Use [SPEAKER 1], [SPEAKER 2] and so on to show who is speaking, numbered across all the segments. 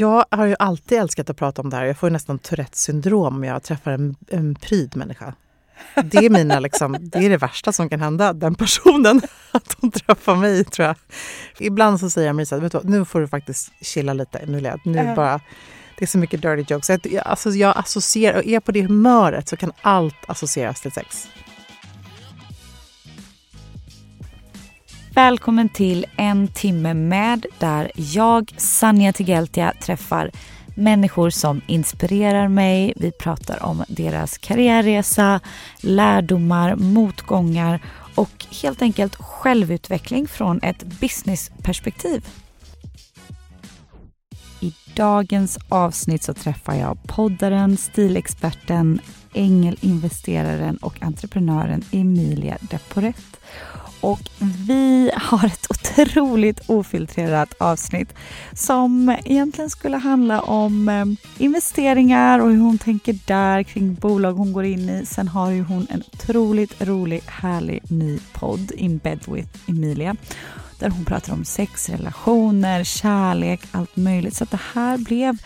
[SPEAKER 1] Jag har ju alltid älskat att prata om det här. Jag får nästan Tourettes syndrom om jag träffar en, en pryd människa. Det är, mina, liksom, det är det värsta som kan hända den personen, att hon träffar mig tror jag. Ibland så säger jag Marisa, vet du vad, nu får du faktiskt chilla lite Emilia. Nu bara, det är så mycket dirty jokes. Jag, alltså, jag associerar, och är på det humöret så kan allt associeras till sex.
[SPEAKER 2] Välkommen till En timme med där jag, Sanja Tigeltia, träffar människor som inspirerar mig. Vi pratar om deras karriärresa, lärdomar, motgångar och helt enkelt självutveckling från ett businessperspektiv. I dagens avsnitt så träffar jag poddaren, stilexperten, ängelinvesteraren och entreprenören Emilia Deporet. Och vi har ett otroligt ofiltrerat avsnitt som egentligen skulle handla om eh, investeringar och hur hon tänker där kring bolag hon går in i. Sen har ju hon en otroligt rolig, härlig ny podd, In bed with Emilia, där hon pratar om sex, relationer, kärlek, allt möjligt. Så att det här blev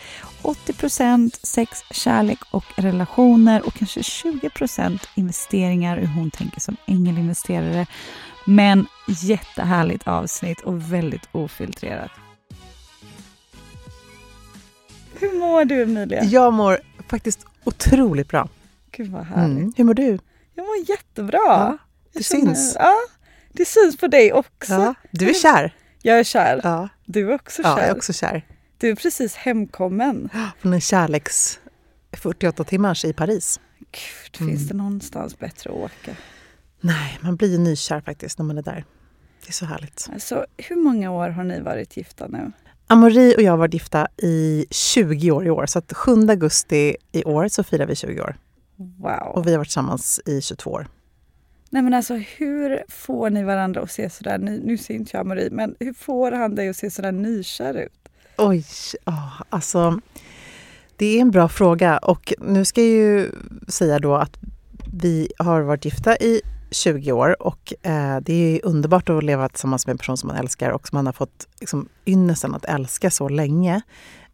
[SPEAKER 2] 80% sex, kärlek och relationer och kanske 20% investeringar, hur hon tänker som ängelinvesterare. Men jättehärligt avsnitt och väldigt ofiltrerat. Hur mår du Emilia?
[SPEAKER 1] Jag mår faktiskt otroligt bra.
[SPEAKER 2] Gud vad härligt.
[SPEAKER 1] Mm. Hur mår du?
[SPEAKER 2] Jag mår jättebra.
[SPEAKER 1] Ja, det
[SPEAKER 2] känner-
[SPEAKER 1] syns.
[SPEAKER 2] Ja, det syns på dig också.
[SPEAKER 1] Ja, du är kär.
[SPEAKER 2] Jag är kär.
[SPEAKER 1] Ja,
[SPEAKER 2] Du är också kär.
[SPEAKER 1] ja jag är också kär.
[SPEAKER 2] Du är precis hemkommen.
[SPEAKER 1] Från en kärleks 48 timmars i Paris.
[SPEAKER 2] Gud, finns det någonstans bättre att åka?
[SPEAKER 1] Nej, man blir ju nykär faktiskt när man är där. Det är så härligt.
[SPEAKER 2] Alltså, hur många år har ni varit gifta nu?
[SPEAKER 1] Amori och jag har varit gifta i 20 år i år. Så att 7 augusti i år så firar vi 20 år.
[SPEAKER 2] Wow.
[SPEAKER 1] Och vi har varit tillsammans i 22 år.
[SPEAKER 2] Nej men alltså hur får ni varandra att se sådär, ny, nu ser inte jag Marie, men hur får han dig att se sådär nykär ut?
[SPEAKER 1] Oj, oh, alltså det är en bra fråga. Och nu ska jag ju säga då att vi har varit gifta i 20 år och eh, det är underbart att leva tillsammans med en person som man älskar och som man har fått liksom, ynnesten att älska så länge.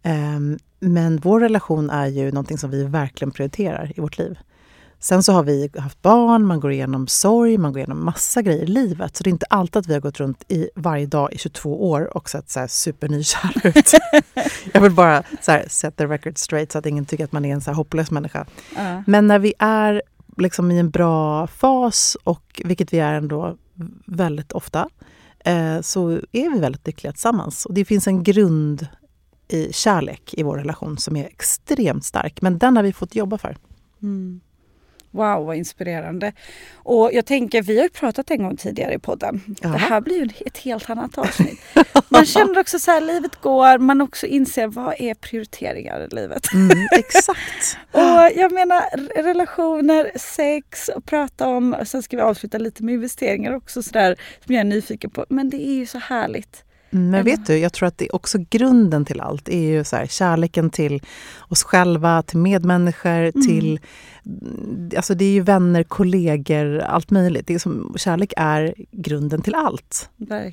[SPEAKER 1] Eh, men vår relation är ju någonting som vi verkligen prioriterar i vårt liv. Sen så har vi haft barn, man går igenom sorg, man går igenom massa grejer i livet. Så det är inte alltid att vi har gått runt i varje dag i 22 år och sett så här supernykär ut. Jag vill bara så här, set the record straight så att ingen tycker att man är en så hopplös människa.
[SPEAKER 2] Ja.
[SPEAKER 1] Men när vi är liksom i en bra fas, och vilket vi är ändå väldigt ofta, eh, så är vi väldigt lyckliga tillsammans. Och det finns en grund i kärlek i vår relation som är extremt stark. Men den har vi fått jobba för.
[SPEAKER 2] Mm. Wow, vad inspirerande. Och jag tänker, vi har ju pratat en gång tidigare i podden.
[SPEAKER 1] Ja.
[SPEAKER 2] Det här blir ju ett helt annat avsnitt. Man känner också så här, livet går, man också inser vad är prioriteringar i livet.
[SPEAKER 1] Mm, exakt.
[SPEAKER 2] Och jag menar relationer, sex och prata om, och sen ska vi avsluta lite med investeringar också sådär som jag är nyfiken på. Men det är ju så härligt.
[SPEAKER 1] Mm, Men vet du, jag tror att det är också grunden till allt är ju så här, kärleken till oss själva, till medmänniskor, till... Alltså det är ju vänner, kollegor, allt möjligt. Det är som, kärlek är grunden till allt.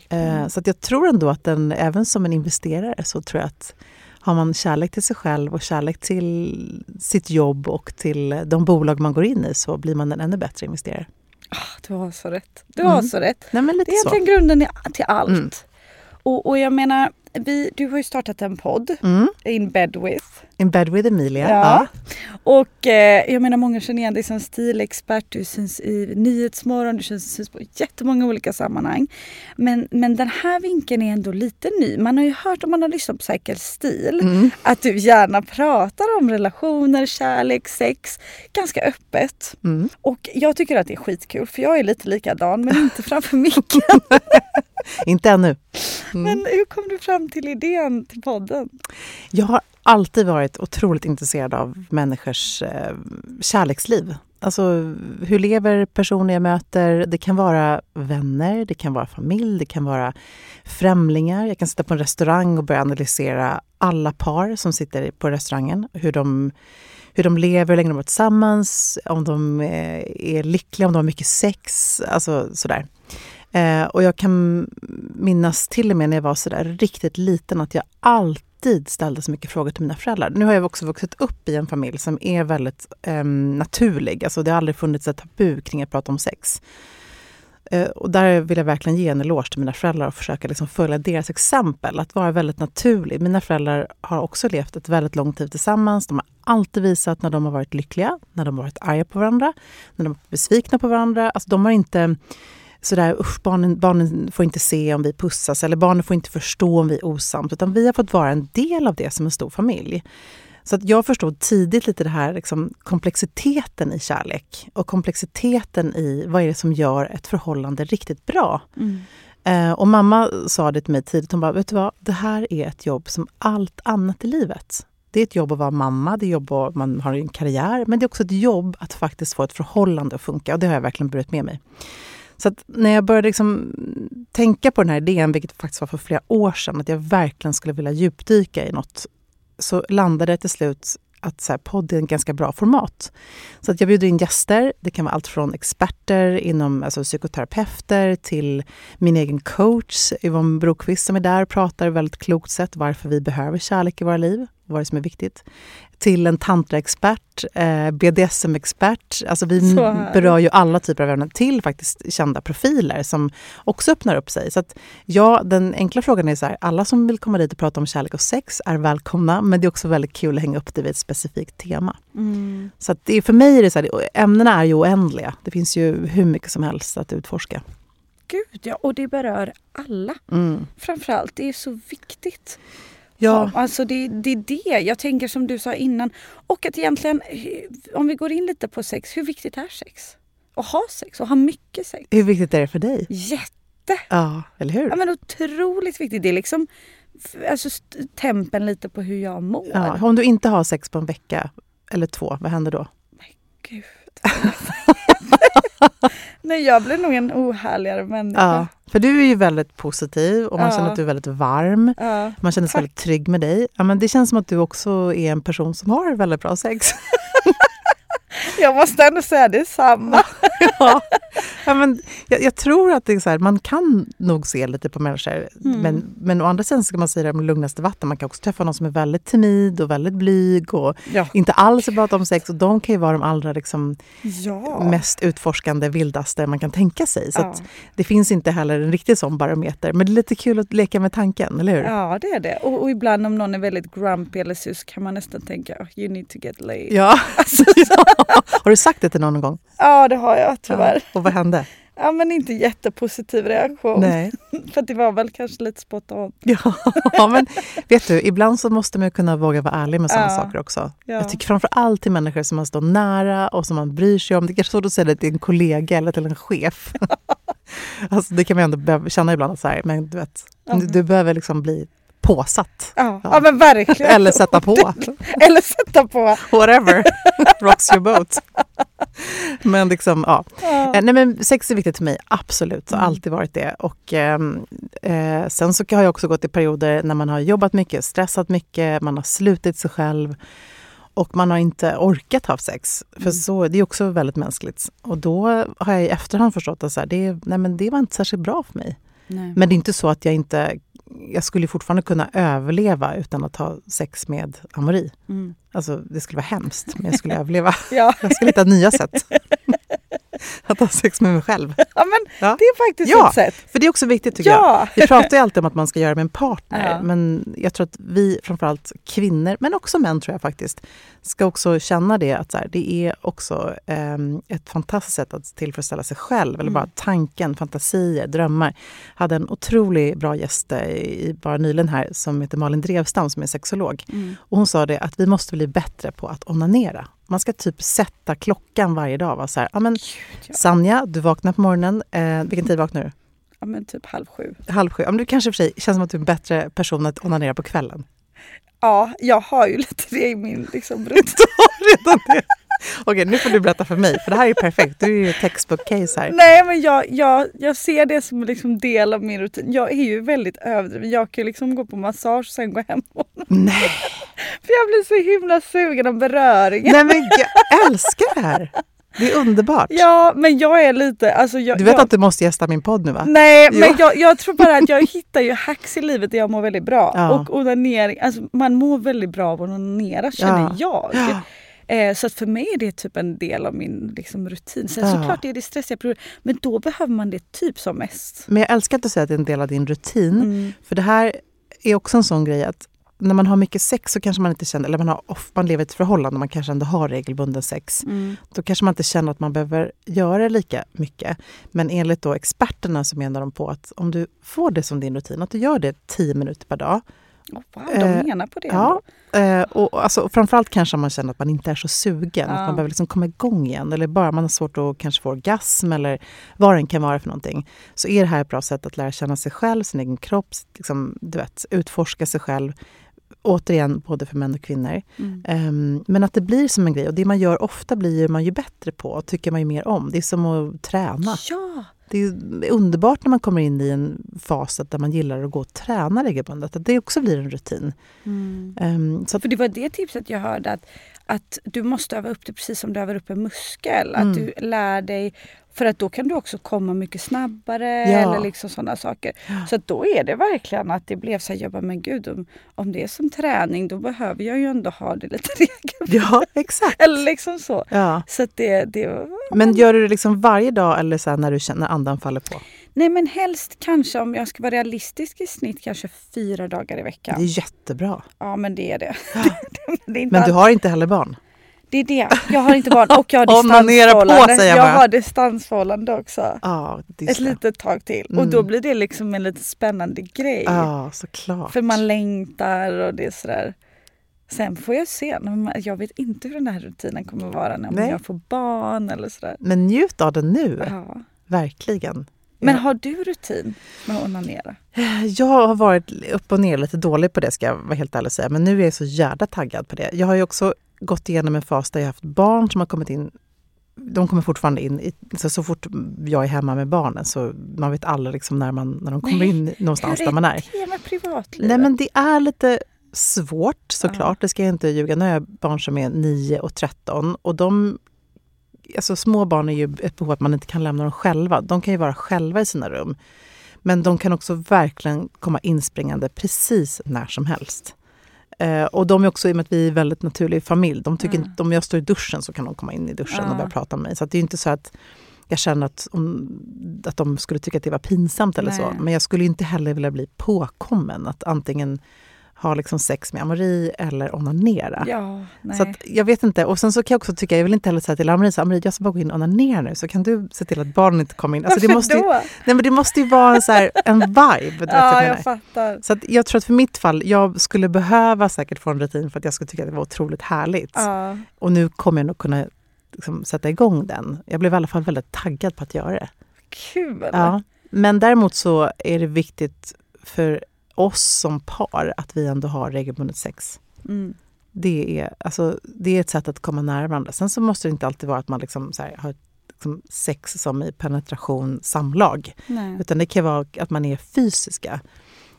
[SPEAKER 1] Eh, så att jag tror ändå att den, även som en investerare så tror jag att har man kärlek till sig själv och kärlek till sitt jobb och till de bolag man går in i så blir man en ännu bättre investerare.
[SPEAKER 2] Ah, du har så rätt. Du har
[SPEAKER 1] Mm.
[SPEAKER 2] så rätt.
[SPEAKER 1] Nej,
[SPEAKER 2] Det är
[SPEAKER 1] så.
[SPEAKER 2] egentligen grunden i- till allt.
[SPEAKER 1] Mm.
[SPEAKER 2] Och, och jag menar, vi, du har ju startat en podd,
[SPEAKER 1] Mm.
[SPEAKER 2] In bed with.
[SPEAKER 1] In bed with Emilia.
[SPEAKER 2] Ja. Och eh, jag menar många känner igen dig som stilexpert, du syns i Nyhetsmorgon, du syns, syns på jättemånga olika sammanhang. Men, men den här vinkeln är ändå lite ny. Man har ju hört om man har lyssnat på Säker stil
[SPEAKER 1] Mm.
[SPEAKER 2] att du gärna pratar om relationer, kärlek, sex ganska öppet.
[SPEAKER 1] Mm.
[SPEAKER 2] Och jag tycker att det är skitkul för jag är lite likadan men inte framför micken.
[SPEAKER 1] Inte ännu.
[SPEAKER 2] Men hur kom du fram till idén till podden?
[SPEAKER 1] Jag har alltid varit otroligt intresserad av människors eh, kärleksliv. Alltså hur lever personer jag möter? Det kan vara vänner, det kan vara familj, det kan vara främlingar. Jag kan sitta på en restaurang och börja analysera alla par som sitter på restaurangen. Hur de, hur de lever, hur länge de varit tillsammans, om de eh, är lyckliga, om de har mycket sex. Alltså sådär. Eh, och jag kan minnas till och med när jag var sådär riktigt liten att jag alltid ställde så mycket frågor till mina föräldrar. Nu har jag också vuxit upp i en familj som är väldigt eh, naturlig. Alltså det har aldrig funnits ett tabu kring att prata om sex. Eh, och där vill jag verkligen ge en eloge till mina föräldrar och försöka liksom följa deras exempel. Att vara väldigt naturlig. Mina föräldrar har också levt ett väldigt långt liv tillsammans. De har alltid visat när de har varit lyckliga, när de har varit arga på varandra, när de har varit besvikna på varandra. Alltså de har inte sådär, usch, barnen, barnen får inte se om vi pussas eller barnen får inte förstå om vi är osams. Utan vi har fått vara en del av det som en stor familj. Så att jag förstod tidigt lite det här liksom, komplexiteten i kärlek och komplexiteten i vad är det som gör ett förhållande riktigt bra.
[SPEAKER 2] Mm.
[SPEAKER 1] Eh, och mamma sa det till mig tidigt, hon bara, vet du vad, det här är ett jobb som allt annat i livet. Det är ett jobb att vara mamma, det är jobb att man har en karriär, men det är också ett jobb att faktiskt få ett förhållande att funka och det har jag verkligen burit med mig. Så att när jag började liksom tänka på den här idén, vilket faktiskt var för flera år sedan, att jag verkligen skulle vilja djupdyka i något, så landade det till slut att så här, podd är en ganska bra format. Så att jag bjuder in gäster. Det kan vara allt från experter inom alltså psykoterapeuter till min egen coach Yvonne Brokvist som är där och pratar väldigt klokt sätt varför vi behöver kärlek i våra liv vad det som är viktigt. Till en tantraexpert, eh, BDSM-expert. Alltså vi berör ju alla typer av ämnen. Till faktiskt kända profiler som också öppnar upp sig. Så att, ja, den enkla frågan är så här, alla som vill komma dit och prata om kärlek och sex är välkomna. Men det är också väldigt kul att hänga upp det vid ett specifikt tema. Mm. Så att det är, för mig är det så här, ämnena är ju oändliga. Det finns ju hur mycket som helst att utforska.
[SPEAKER 2] Gud ja, och det berör alla.
[SPEAKER 1] Mm.
[SPEAKER 2] Framförallt, det är så viktigt.
[SPEAKER 1] Ja.
[SPEAKER 2] Alltså det, det är det jag tänker som du sa innan. Och att egentligen, om vi går in lite på sex, hur viktigt är sex? Att ha sex och ha mycket sex.
[SPEAKER 1] Hur viktigt är det för dig?
[SPEAKER 2] Jätte!
[SPEAKER 1] Ja, eller hur?
[SPEAKER 2] Ja, men otroligt viktigt. Det är liksom alltså, tempen lite på hur jag mår.
[SPEAKER 1] Ja, om du inte har sex på en vecka eller två, vad händer då?
[SPEAKER 2] Men gud. Nej, jag blir nog en ohärligare människa.
[SPEAKER 1] Ja, för du är ju väldigt positiv och man ja. känner att du är väldigt varm.
[SPEAKER 2] Ja,
[SPEAKER 1] man känner sig väldigt trygg med dig. Ja, men det känns som att du också är en person som har väldigt bra sex.
[SPEAKER 2] jag måste ändå säga detsamma.
[SPEAKER 1] ja. ja, men jag, jag, tror att det är så här, man kan nog se lite på människor. Mm. Men, men å andra sidan ska man säga det med lugnaste vatten. Man kan också träffa någon som är väldigt timid och väldigt blyg och ja. inte alls pratar om sex. Och de kan ju vara de allra liksom,
[SPEAKER 2] ja.
[SPEAKER 1] mest utforskande, vildaste man kan tänka sig. Så ja. det finns inte heller en riktig sån barometer. Men det är lite kul att leka med tanken, eller hur?
[SPEAKER 2] Ja, det är det. Och, och ibland om någon är väldigt grumpy eller sus kan man nästan tänka oh, you need to get laid.
[SPEAKER 1] Ja. Alltså, har du sagt det till någon gång?
[SPEAKER 2] Ja, det har jag tyvärr. Ja.
[SPEAKER 1] Och vad hände?
[SPEAKER 2] Ja, men inte jättepositiv reaktion.
[SPEAKER 1] Nej.
[SPEAKER 2] För det var väl kanske lite spontant.
[SPEAKER 1] Ja, men vet du, ibland så måste man kunna våga vara ärlig med sådana ja. saker också. Ja. Jag tycker framför allt till människor som man står nära och som man bryr sig om. Det är kanske så att säga det till en kollega eller till en chef. alltså, det kan man ändå känna ibland, så här, men du vet, ja. du, du behöver liksom bli påsatt.
[SPEAKER 2] Ja, ja. ja men verkligen.
[SPEAKER 1] Eller sätta på.
[SPEAKER 2] Eller sätta på.
[SPEAKER 1] Whatever. Rocks your boat. men liksom, ja. ja. Eh, nej, men sex är viktigt för mig, absolut. Det har mm. alltid varit det. Och, ehm, eh, sen så har jag också gått i perioder när man har jobbat mycket, stressat mycket, man har slutit sig själv och man har inte orkat ha sex. För mm. så, det är också väldigt mänskligt. Och då har jag i efterhand förstått att så här, det, nej, men det var inte särskilt bra för mig.
[SPEAKER 2] Nej.
[SPEAKER 1] Men det är inte så att jag inte jag skulle fortfarande kunna överleva utan att ha sex med Amori. Mm. Alltså, det skulle vara hemskt, men jag skulle överleva.
[SPEAKER 2] ja.
[SPEAKER 1] Jag skulle hitta nya sätt. att ha sex med mig själv.
[SPEAKER 2] Ja, men ja. det är faktiskt
[SPEAKER 1] ja,
[SPEAKER 2] ett sätt.
[SPEAKER 1] för det är också viktigt tycker
[SPEAKER 2] ja.
[SPEAKER 1] jag. Vi pratar ju alltid om att man ska göra med en partner,
[SPEAKER 2] ja.
[SPEAKER 1] men jag tror att vi, framförallt kvinnor, men också män tror jag faktiskt, ska också känna det att så här, det är också eh, ett fantastiskt sätt att tillfredsställa sig själv, eller mm. bara tanken, fantasier, drömmar. Jag hade en otroligt bra gäst i, bara nyligen här som heter Malin Drevstam som är sexolog.
[SPEAKER 2] Mm.
[SPEAKER 1] Och hon sa det att vi måste bli bättre på att onanera. Man ska typ sätta klockan varje dag. Va? Så här, ja, men, ja. Sanja, du vaknar på morgonen. Eh, vilken tid vaknar du?
[SPEAKER 2] ja, men typ halv sju.
[SPEAKER 1] Halv sju. Om du kanske för sig känns som att du är en bättre person att onanera på kvällen.
[SPEAKER 2] Ja, jag har ju lite det i min liksom, rutin.
[SPEAKER 1] Redan det. Okej, nu får du berätta för mig, för det här är perfekt. Du är ju textbook case här.
[SPEAKER 2] Nej men jag, jag, jag ser det som liksom del av min rutin. Jag är ju väldigt överdriven. Jag kan ju liksom gå på massage och sen gå hem.
[SPEAKER 1] Nej,
[SPEAKER 2] jag blir så himla sugen av beröringen.
[SPEAKER 1] Nej men jag älskar det här. Det är underbart.
[SPEAKER 2] Ja men jag är lite, alltså jag,
[SPEAKER 1] Du vet
[SPEAKER 2] jag,
[SPEAKER 1] att du måste gästa min podd nu va?
[SPEAKER 2] Nej men
[SPEAKER 1] Jo.
[SPEAKER 2] jag, jag tror bara att jag hittar ju hacks i livet där jag mår väldigt bra.
[SPEAKER 1] Ja.
[SPEAKER 2] Och onanering, alltså man mår väldigt bra av att onanera känner jag.
[SPEAKER 1] Ja.
[SPEAKER 2] Eh, så att för mig är det typ en del av min liksom, rutin. Sen
[SPEAKER 1] Ja.
[SPEAKER 2] såklart är det stressiga perioder men då behöver man det typ som mest.
[SPEAKER 1] Men jag älskar att du säger att det är en del av din rutin.
[SPEAKER 2] Mm.
[SPEAKER 1] För det här är också en sån grej att när man har mycket sex så kanske man inte känner, eller man, har, off- man lever i ett förhållande och man kanske ändå har regelbunden sex.
[SPEAKER 2] Mm.
[SPEAKER 1] Då kanske man inte känner att man behöver göra lika mycket. Men enligt då experterna så menar de på att om du får det som din rutin, att du gör det 10 minuter per dag.
[SPEAKER 2] Oh, wow, de
[SPEAKER 1] Eh,
[SPEAKER 2] menar på det
[SPEAKER 1] Ja,
[SPEAKER 2] ändå.
[SPEAKER 1] eh, och alltså, framförallt kanske man känner att man inte är så sugen, att
[SPEAKER 2] Ja.
[SPEAKER 1] man behöver liksom komma igång igen. Eller bara man har svårt att kanske få orgasm eller vad den kan vara för någonting. Så är det här ett bra sätt att lära känna sig själv, sin egen kropp, liksom, du vet, utforska sig själv. Återigen, både för män och kvinnor.
[SPEAKER 2] Mm.
[SPEAKER 1] Ehm, men att det blir som en grej. Och det man gör ofta blir man ju bättre på och tycker man ju mer om. Det är som att träna.
[SPEAKER 2] Ja,
[SPEAKER 1] Det är underbart när man kommer in i en fas där man gillar att gå och träna regelbundet. Att det också blir en rutin. Ehm, så att,
[SPEAKER 2] för det var det tipset jag hörde att, att du måste öva upp det precis som du övar upp en muskel.
[SPEAKER 1] Mm.
[SPEAKER 2] Att du lär dig, för att då kan du också komma mycket snabbare
[SPEAKER 1] Ja.
[SPEAKER 2] eller liksom sådana saker. Så att då är det verkligen att det blev så här, jag bara, men gud om, om det är som träning då behöver jag ju ändå ha det lite regelbundet.
[SPEAKER 1] ja, exakt.
[SPEAKER 2] Eller liksom så.
[SPEAKER 1] Ja.
[SPEAKER 2] Så det, det
[SPEAKER 1] Men gör du det liksom varje dag eller så när du känner andan faller på?
[SPEAKER 2] Nej men helst kanske om jag ska vara realistisk i snitt kanske fyra dagar i veckan.
[SPEAKER 1] Det är jättebra.
[SPEAKER 2] Ja men det är det. det, är
[SPEAKER 1] Men du har inte heller barn?
[SPEAKER 2] det är det. Jag har inte barn och jag har
[SPEAKER 1] på,
[SPEAKER 2] distansförhållande.
[SPEAKER 1] jag
[SPEAKER 2] jag har distansförhållande också.
[SPEAKER 1] Är
[SPEAKER 2] Ett litet tag till. Och
[SPEAKER 1] Mm.
[SPEAKER 2] då blir det liksom en lite spännande grej.
[SPEAKER 1] Ja, såklart.
[SPEAKER 2] För man längtar och det är sådär. Sen får jag se. Jag vet inte hur den här rutinen kommer att vara när
[SPEAKER 1] Nej.
[SPEAKER 2] jag får barn eller sådär.
[SPEAKER 1] Men njut av det nu,
[SPEAKER 2] Ja.
[SPEAKER 1] verkligen.
[SPEAKER 2] Men
[SPEAKER 1] Ja.
[SPEAKER 2] har du rutin med att onanera?
[SPEAKER 1] Jag har varit upp och ner lite dålig på det ska jag vara helt ärlig och säga. Men nu är jag så jävla taggad på det. Jag har ju också gått igenom en fas där jag har haft barn som har kommit in. De kommer fortfarande in, i, så, så fort jag är hemma med barnen så man vet aldrig liksom när, man, när de kommer
[SPEAKER 2] Nej,
[SPEAKER 1] in någonstans
[SPEAKER 2] Hur
[SPEAKER 1] där man är.
[SPEAKER 2] det med privatlivet?
[SPEAKER 1] Nej men det är lite svårt såklart, det ska jag inte ljuga. Nu har jag barn som är 9 och 13 och de Alltså små barn är ju ett behov att man inte kan lämna dem själva. De kan ju vara själva i sina rum. Men de kan också verkligen komma inspringande precis när som helst. Eh, och de är också, i och med att vi är en väldigt naturlig familj, de tycker
[SPEAKER 2] Ja.
[SPEAKER 1] inte, om jag står i duschen så kan de komma in i duschen
[SPEAKER 2] Ja.
[SPEAKER 1] och börja prata med mig. Så det är inte så att jag känner att, om, att de skulle tycka att det var pinsamt eller så.
[SPEAKER 2] Nej.
[SPEAKER 1] Men jag skulle inte heller vilja bli påkommen att antingen ha liksom sex med Amori eller onanera.
[SPEAKER 2] Ja, nej.
[SPEAKER 1] Så att, jag vet inte. Och sen så kan jag också tycka, jag vill inte heller säga till Amori, så, Amori jag ska bara gå in och onanera nu, så kan du se till att barnen inte kommer in. Alltså, det, måste ju,
[SPEAKER 2] då?
[SPEAKER 1] nej, men det måste ju vara en, så här, en vibe.
[SPEAKER 2] Ja,
[SPEAKER 1] jag
[SPEAKER 2] jag fattar.
[SPEAKER 1] Så att jag tror att för mitt fall, jag skulle behöva säkert få en rutin för att jag skulle tycka att det var otroligt härligt.
[SPEAKER 2] Ja.
[SPEAKER 1] Och nu kommer jag nog kunna liksom, sätta igång den. Jag blev i alla fall väldigt taggad på att göra det.
[SPEAKER 2] Kul!
[SPEAKER 1] Ja. Men däremot så är det viktigt för oss som par att vi ändå har regelbundet sex.
[SPEAKER 2] Mm.
[SPEAKER 1] Det är, alltså, det är ett sätt att komma nära varandra. Sen så måste det inte alltid vara att man liksom, här, har liksom sex som i penetration, samlag.
[SPEAKER 2] Nej.
[SPEAKER 1] Utan det kan vara att man är fysiska.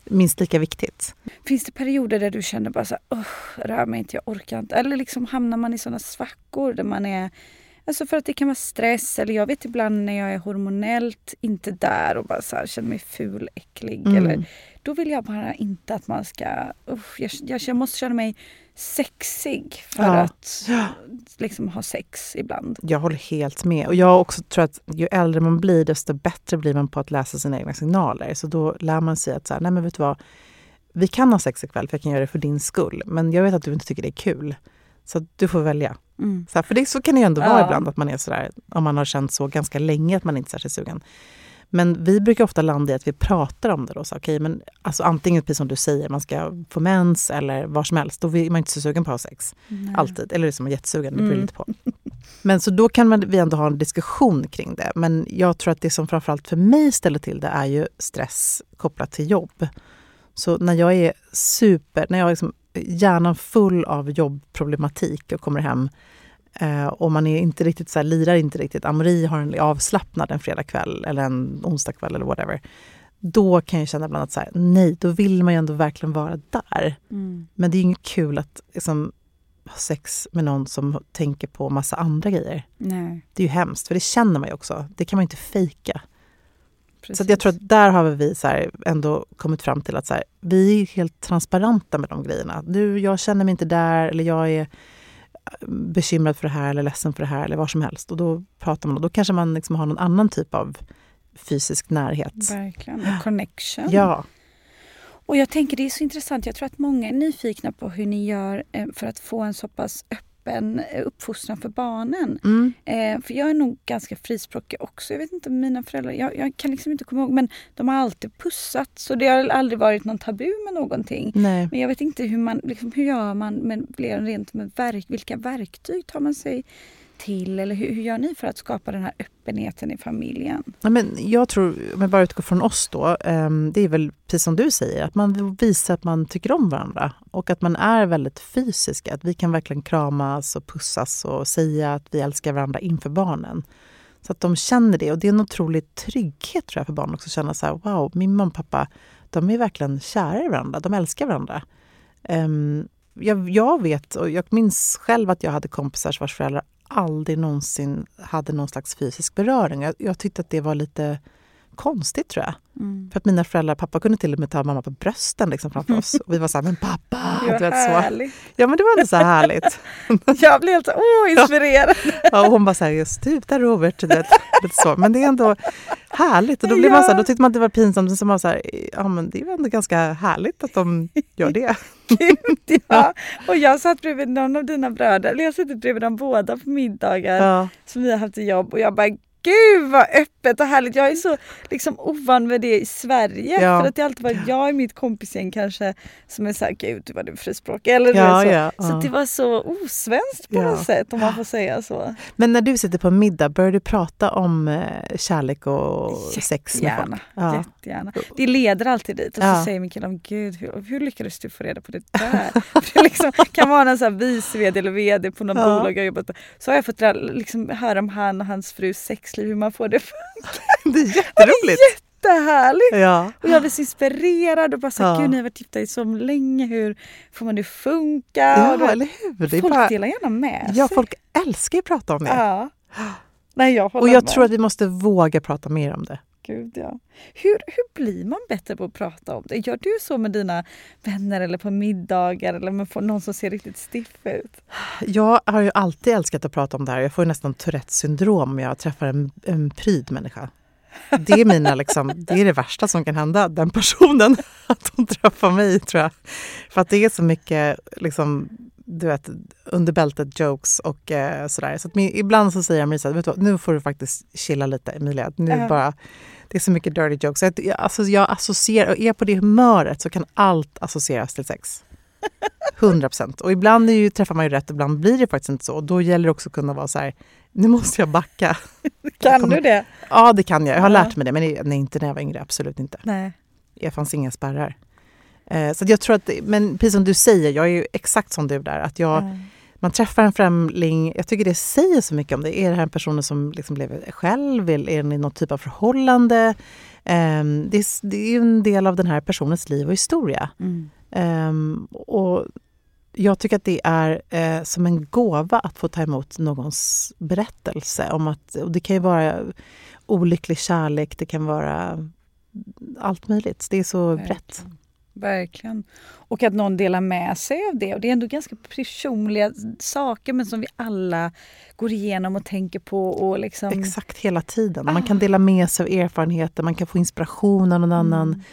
[SPEAKER 1] Minst lika viktigt.
[SPEAKER 2] Finns det perioder där du känner bara så här, "Ugh, rör mig inte, jag orkar inte. Eller liksom hamnar man i sådana svackor där man är Alltså för att det kan vara stress eller jag vet ibland när jag är hormonellt inte där och bara så här, känner mig ful, äcklig.
[SPEAKER 1] Mm.
[SPEAKER 2] Eller, då vill jag bara inte att man ska... Usch, jag, jag, jag måste känna mig sexig för
[SPEAKER 1] Ja.
[SPEAKER 2] att liksom ha sex ibland.
[SPEAKER 1] Jag håller helt med. Och jag också tror att ju äldre man blir, desto bättre blir man på att läsa sina egna signaler. Så då lär man sig att så här, nej men vet du vad, vi kan ha sex ikväll för jag kan göra det för din skull. Men jag vet att du inte tycker det är kul. Så du får välja.
[SPEAKER 2] Mm.
[SPEAKER 1] Så, här, för det, så kan det ju ändå vara
[SPEAKER 2] Ja.
[SPEAKER 1] ibland, att man är sådär, om man har känt så ganska länge att man inte är särskilt sugen. Men vi brukar ofta landa i att vi pratar om det. Då, så, okay, men alltså, antingen precis som du säger, man ska få mens eller var som helst. Då är man inte så sugen på att ha sex.
[SPEAKER 2] Nej.
[SPEAKER 1] Alltid. Eller liksom jättesugen, det beror
[SPEAKER 2] Mm.
[SPEAKER 1] lite på. Men så då kan man, vi ändå ha en diskussion kring det. Men jag tror att det som framförallt för mig ställer till det är ju stress kopplat till jobb. Så när jag är super, när jag är liksom hjärnan full av jobbproblematik och kommer hem eh, och man är inte riktigt så här, lirar inte riktigt, Amori har en avslappnad en fredagkväll eller en onsdagkväll eller whatever. Då kan jag känna ibland att så här, nej, då vill man ju ändå verkligen vara där.
[SPEAKER 2] Mm.
[SPEAKER 1] Men det är inget kul att liksom, ha sex med någon som tänker på massa andra grejer.
[SPEAKER 2] Nej,
[SPEAKER 1] Det är ju hemskt, för det känner man ju också. Det kan man ju inte fejka.
[SPEAKER 2] precis.
[SPEAKER 1] Så jag tror att där har vi så ändå kommit fram till att så här, vi är helt transparenta med de grejerna. Du, jag känner mig inte där eller jag är bekymrad för det här eller ledsen för det här eller vad som helst. Och då pratar man och då kanske man liksom har någon annan typ av fysisk närhet.
[SPEAKER 2] Verkligen. Och connection.
[SPEAKER 1] Ja,
[SPEAKER 2] Och jag tänker det är så intressant. Jag tror att många är nyfikna på hur ni gör eh, för att få en så pass öppen eh, uppfostran för barnen.
[SPEAKER 1] mm.
[SPEAKER 2] Eh, för jag är nog ganska frispråkig också. Jag vet inte, mina föräldrar, jag, jag kan liksom inte komma ihåg, men de har alltid pussat. Så det har aldrig varit någon tabu med någonting.
[SPEAKER 1] nej.
[SPEAKER 2] Men jag vet inte hur man, liksom, hur gör man med, rent med verk, vilka verktyg tar man sig till? Eller hur, hur gör ni för att skapa den här öppenheten i familjen?
[SPEAKER 1] Ja, men jag tror, om jag bara utgår från oss då, ehm, det är väl precis som du säger, att man visar att man tycker om varandra och att man är väldigt fysiska. Att vi kan verkligen kramas och pussas och säga att vi älskar varandra inför barnen. Så att de känner det och det är en otrolig trygghet tror jag för barn också att känna så här, wow, min mamma och pappa, de är verkligen kära i varandra, de älskar varandra. Um, jag, jag vet och jag minns själv att jag hade kompisar vars föräldrar aldrig någonsin hade någon slags fysisk beröring. Jag, jag tyckte att det var lite konstigt tror jag.
[SPEAKER 2] Mm.
[SPEAKER 1] För att mina föräldrar, pappa kunde till och med ta mamma på brösten liksom framför oss. Och vi var så här, men pappa!
[SPEAKER 2] Det var
[SPEAKER 1] du vet, så. Ja men det var ändå så här härligt.
[SPEAKER 2] Jag blev helt åh, inspirerad.
[SPEAKER 1] Ja, och hon bara så här, just du där Robert. Du vet, lite så. Men det är ändå härligt. Och då, blev man så här, då tyckte man att det var pinsamt. Men så man så här, ja men det är väl ändå ganska härligt att de gör det.
[SPEAKER 2] Gud, ja. Och jag satt bredvid någon av dina bröder, eller jag har suttit bredvid dem båda på middagar
[SPEAKER 1] Ja,
[SPEAKER 2] som vi har haft i jobb och jag bara Gud vad öppet och härligt. Jag är så liksom ovan med det i Sverige.
[SPEAKER 1] Ja.
[SPEAKER 2] För att det har alltid varit jag i mitt kompisgäng kanske som är såhär, gud vad du är frispråkig. Eller
[SPEAKER 1] Ja,
[SPEAKER 2] så.
[SPEAKER 1] ja,
[SPEAKER 2] så det var så osvenskt på något sätt om man får säga så.
[SPEAKER 1] Men när du sitter på middag, börjar du prata om eh, kärlek och sex med folk? Ja.
[SPEAKER 2] Jättegärna. Det leder alltid dit och så säger min kille, gud hur, hur lyckades du få reda på det där? Det liksom, kan vara en sån här vice vd eller vd på något bolag jag jobbat på. Så har jag fått liksom, höra om han och hans frus sexliv, hur man får det
[SPEAKER 1] Det är jätteroligt!
[SPEAKER 2] jättehärligt.
[SPEAKER 1] Ja.
[SPEAKER 2] Och jag blev så inspirerad och bara så,
[SPEAKER 1] Ja.
[SPEAKER 2] gud ni har varit gifta i så länge, hur får man det funka?
[SPEAKER 1] Ja,
[SPEAKER 2] då,
[SPEAKER 1] eller hur? Det är
[SPEAKER 2] folk
[SPEAKER 1] bara,
[SPEAKER 2] delar gärna med
[SPEAKER 1] ja,
[SPEAKER 2] sig.
[SPEAKER 1] folk älskar ju att prata om det.
[SPEAKER 2] Ja. Nej, jag
[SPEAKER 1] Och jag
[SPEAKER 2] med.
[SPEAKER 1] tror att vi måste våga prata mer om det.
[SPEAKER 2] Gud, ja. hur, hur blir man bättre på att prata om det? Gör du så med dina vänner eller på middagar eller med någon som ser riktigt stiff ut?
[SPEAKER 1] Jag har ju alltid älskat att prata om det här. Jag får ju nästan Tourettes syndrom om jag träffar en, en pryd människa. Det är, mina, liksom, det är det värsta som kan hända den personen, att hon träffar mig tror jag. För att det är så mycket liksom, du vet, under bältet jokes och eh, sådär. Så att min, ibland så säger jag Marisa, vet du vad, nu får du faktiskt chilla lite Emilia. Nu
[SPEAKER 2] Ja.
[SPEAKER 1] bara, det är så mycket dirty jokes. Jag, alltså, jag associerar, och är jag på det humöret så kan allt associeras till sex. 100 procent. Och ibland är ju, träffar man ju rätt, ibland blir det faktiskt inte så. Och då gäller det också att kunna vara så här, nu måste jag backa.
[SPEAKER 2] Kan
[SPEAKER 1] kommer-
[SPEAKER 2] du det?
[SPEAKER 1] Ja, det kan jag. Jag har
[SPEAKER 2] Ja.
[SPEAKER 1] lärt mig det, men det- nej, inte när jag var yngre. Absolut inte.
[SPEAKER 2] Nej.
[SPEAKER 1] Det fanns inga spärrar. Eh, så jag tror att, men precis som du säger, jag är ju exakt som du där. Att jag,
[SPEAKER 2] Ja.
[SPEAKER 1] Man träffar en främling, jag tycker det säger så mycket om det. Är det här en person som liksom lever själv? Är den i något typ av förhållande? Ehm, det, är, det är en del av den här personens liv och historia.
[SPEAKER 2] Mm.
[SPEAKER 1] Ehm, och jag tycker att det är eh, som en gåva att få ta emot någons berättelse. om att, och Det kan ju vara olycklig kärlek, det kan vara allt möjligt. Det är så
[SPEAKER 2] Verkligen.
[SPEAKER 1] brett.
[SPEAKER 2] Verkligen. Och att någon delar med sig av det. Och det är ändå ganska personliga saker men som vi alla går igenom och tänker på. Och liksom...
[SPEAKER 1] Exakt hela tiden. Man kan dela med sig av erfarenheter, man kan få inspiration av någon annan.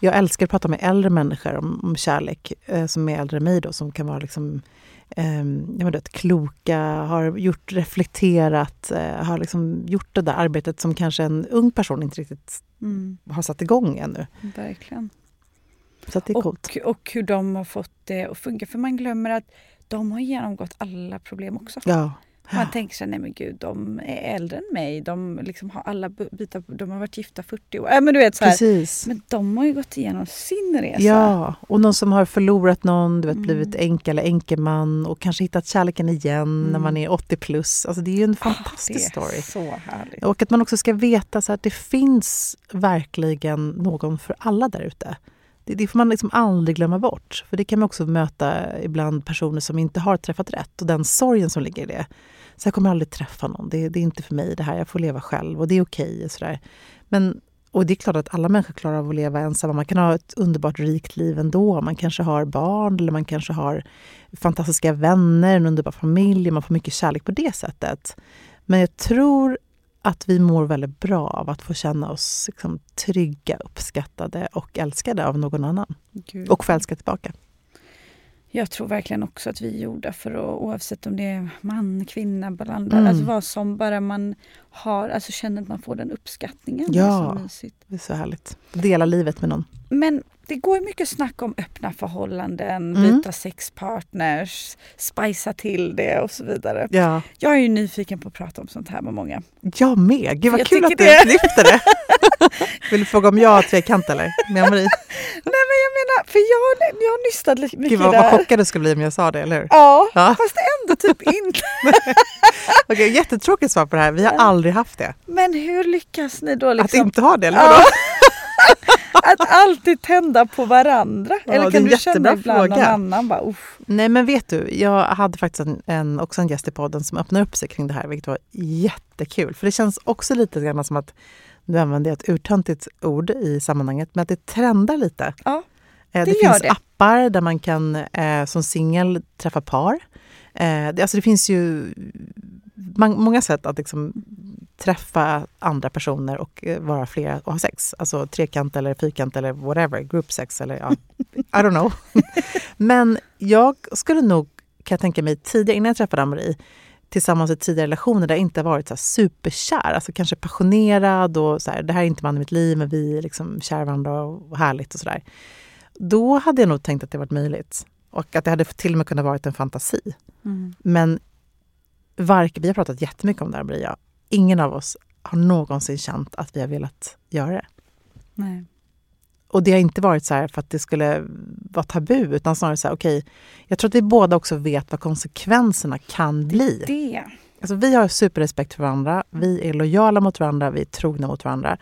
[SPEAKER 1] Jag älskar att prata med äldre människor om, om kärlek, eh, som är äldre än mig då, som kan vara liksom, eh, jag vet, kloka, har gjort reflekterat, eh, har liksom gjort det där arbetet som kanske en ung person inte riktigt
[SPEAKER 2] Mm,
[SPEAKER 1] har satt igång ännu.
[SPEAKER 2] verkligen.
[SPEAKER 1] Så det är coolt.
[SPEAKER 2] Och, och hur de har fått det att funka. För man glömmer att de har genomgått alla problem också.
[SPEAKER 1] Ja.
[SPEAKER 2] Man tänker sig, nej men gud, de är äldre än mig. De liksom har alla byta, de har varit gifta 40 år. Äh, men du vet så här,
[SPEAKER 1] Precis.
[SPEAKER 2] Men de har ju gått igenom sin resa.
[SPEAKER 1] Ja, och någon som har förlorat någon, du vet,
[SPEAKER 2] Mm.
[SPEAKER 1] blivit änka eller enkeman och kanske hittat kärleken igen när man är 80 plus. Alltså det är ju en fantastisk
[SPEAKER 2] Mm. Ah, det är
[SPEAKER 1] story.
[SPEAKER 2] så härligt.
[SPEAKER 1] Och att man också ska veta så att det finns verkligen någon för alla där ute. Det, det får man liksom aldrig glömma bort. För det kan man också möta ibland personer som inte har träffat rätt och den sorgen som ligger i det. Så jag kommer aldrig träffa någon. Det, det är inte för mig det här. Jag får leva själv och det är okej. och sådär. Men och det är klart att alla människor klarar av att leva ensamma. Man kan ha ett underbart rikt liv ändå. Man kanske har barn eller man kanske har fantastiska vänner, en underbar familj. Man får mycket kärlek på det sättet. Men jag tror att vi mår väldigt bra av att få känna oss liksom, trygga, uppskattade och älskade av någon annan.
[SPEAKER 2] Gud.
[SPEAKER 1] Och få älska tillbaka.
[SPEAKER 2] Jag tror verkligen också att vi är gjorda för att oavsett om det är man, kvinna, blandad,
[SPEAKER 1] Mm.
[SPEAKER 2] alltså vad som bara man har, alltså känner att man får den uppskattningen. Det är
[SPEAKER 1] Ja.
[SPEAKER 2] så.
[SPEAKER 1] Det är så härligt. Dela livet med någon.
[SPEAKER 2] Men det går ju mycket snack om öppna förhållanden,
[SPEAKER 1] Mm.
[SPEAKER 2] byta sexpartners, spicea till det och så vidare.
[SPEAKER 1] Ja.
[SPEAKER 2] Jag är ju nyfiken på att prata om sånt här med många.
[SPEAKER 1] Jag med. Gud vad
[SPEAKER 2] Jag
[SPEAKER 1] kul att du
[SPEAKER 2] det.
[SPEAKER 1] lyfter det. Vill du fråga om jag har trekant eller? Med Marie?
[SPEAKER 2] Nej men jag menar, för jag, jag har nystat lite mycket
[SPEAKER 1] Gud vad,
[SPEAKER 2] där.
[SPEAKER 1] vad chockad du skulle bli om jag sa det, eller hur?
[SPEAKER 2] Ja,
[SPEAKER 1] Ja.
[SPEAKER 2] fast ändå typ inte.
[SPEAKER 1] Okej, jättetråkigt svar på det här. Vi har aldrig haft det.
[SPEAKER 2] Men hur lyckas ni då
[SPEAKER 1] Att
[SPEAKER 2] liksom
[SPEAKER 1] inte ha det, eller
[SPEAKER 2] Ja. att alltid tända på varandra?
[SPEAKER 1] Ja,
[SPEAKER 2] Eller kan du känna ibland någon
[SPEAKER 1] fråga.
[SPEAKER 2] annan bara uff.
[SPEAKER 1] Nej men vet du, jag hade faktiskt en, en, också en gäst i podden som öppnade upp sig kring det här, vilket var jättekul. För det känns också lite grann som att, nu använder jag ett urtöntigt ord i sammanhanget, men att det trendar lite.
[SPEAKER 2] Ja,
[SPEAKER 1] Eh,
[SPEAKER 2] det
[SPEAKER 1] det finns
[SPEAKER 2] det.
[SPEAKER 1] appar där man kan eh, som singel träffa par. Eh, det, alltså det finns ju många sätt att liksom träffa andra personer och eh, vara flera och ha sex. Alltså trekant eller fyrkant eller whatever, group sex eller ja, I don't know. Men jag skulle nog, kan jag tänka mig, tidigare innan jag träffade Ann-Marie tillsammans i tidigare relationer där jag inte varit så superkär, alltså kanske passionerad och så här, det här är inte mannen i mitt liv men vi är liksom kär varandra och härligt och sådär. Då hade jag nog tänkt att det varit möjligt och att det hade till och med kunnat varit en fantasi.
[SPEAKER 2] Mm.
[SPEAKER 1] Men varken, vi har pratat jättemycket om det här Maria, ingen av oss har någonsin känt att vi har velat göra det.
[SPEAKER 2] Nej.
[SPEAKER 1] Och det har inte varit så här för att det skulle vara tabu, utan snarare så här, okej, jag tror att vi båda också vet vad konsekvenserna kan bli.
[SPEAKER 2] Det.
[SPEAKER 1] Alltså, vi har superrespekt för varandra, vi är lojala mot varandra, vi är trogna mot varandra.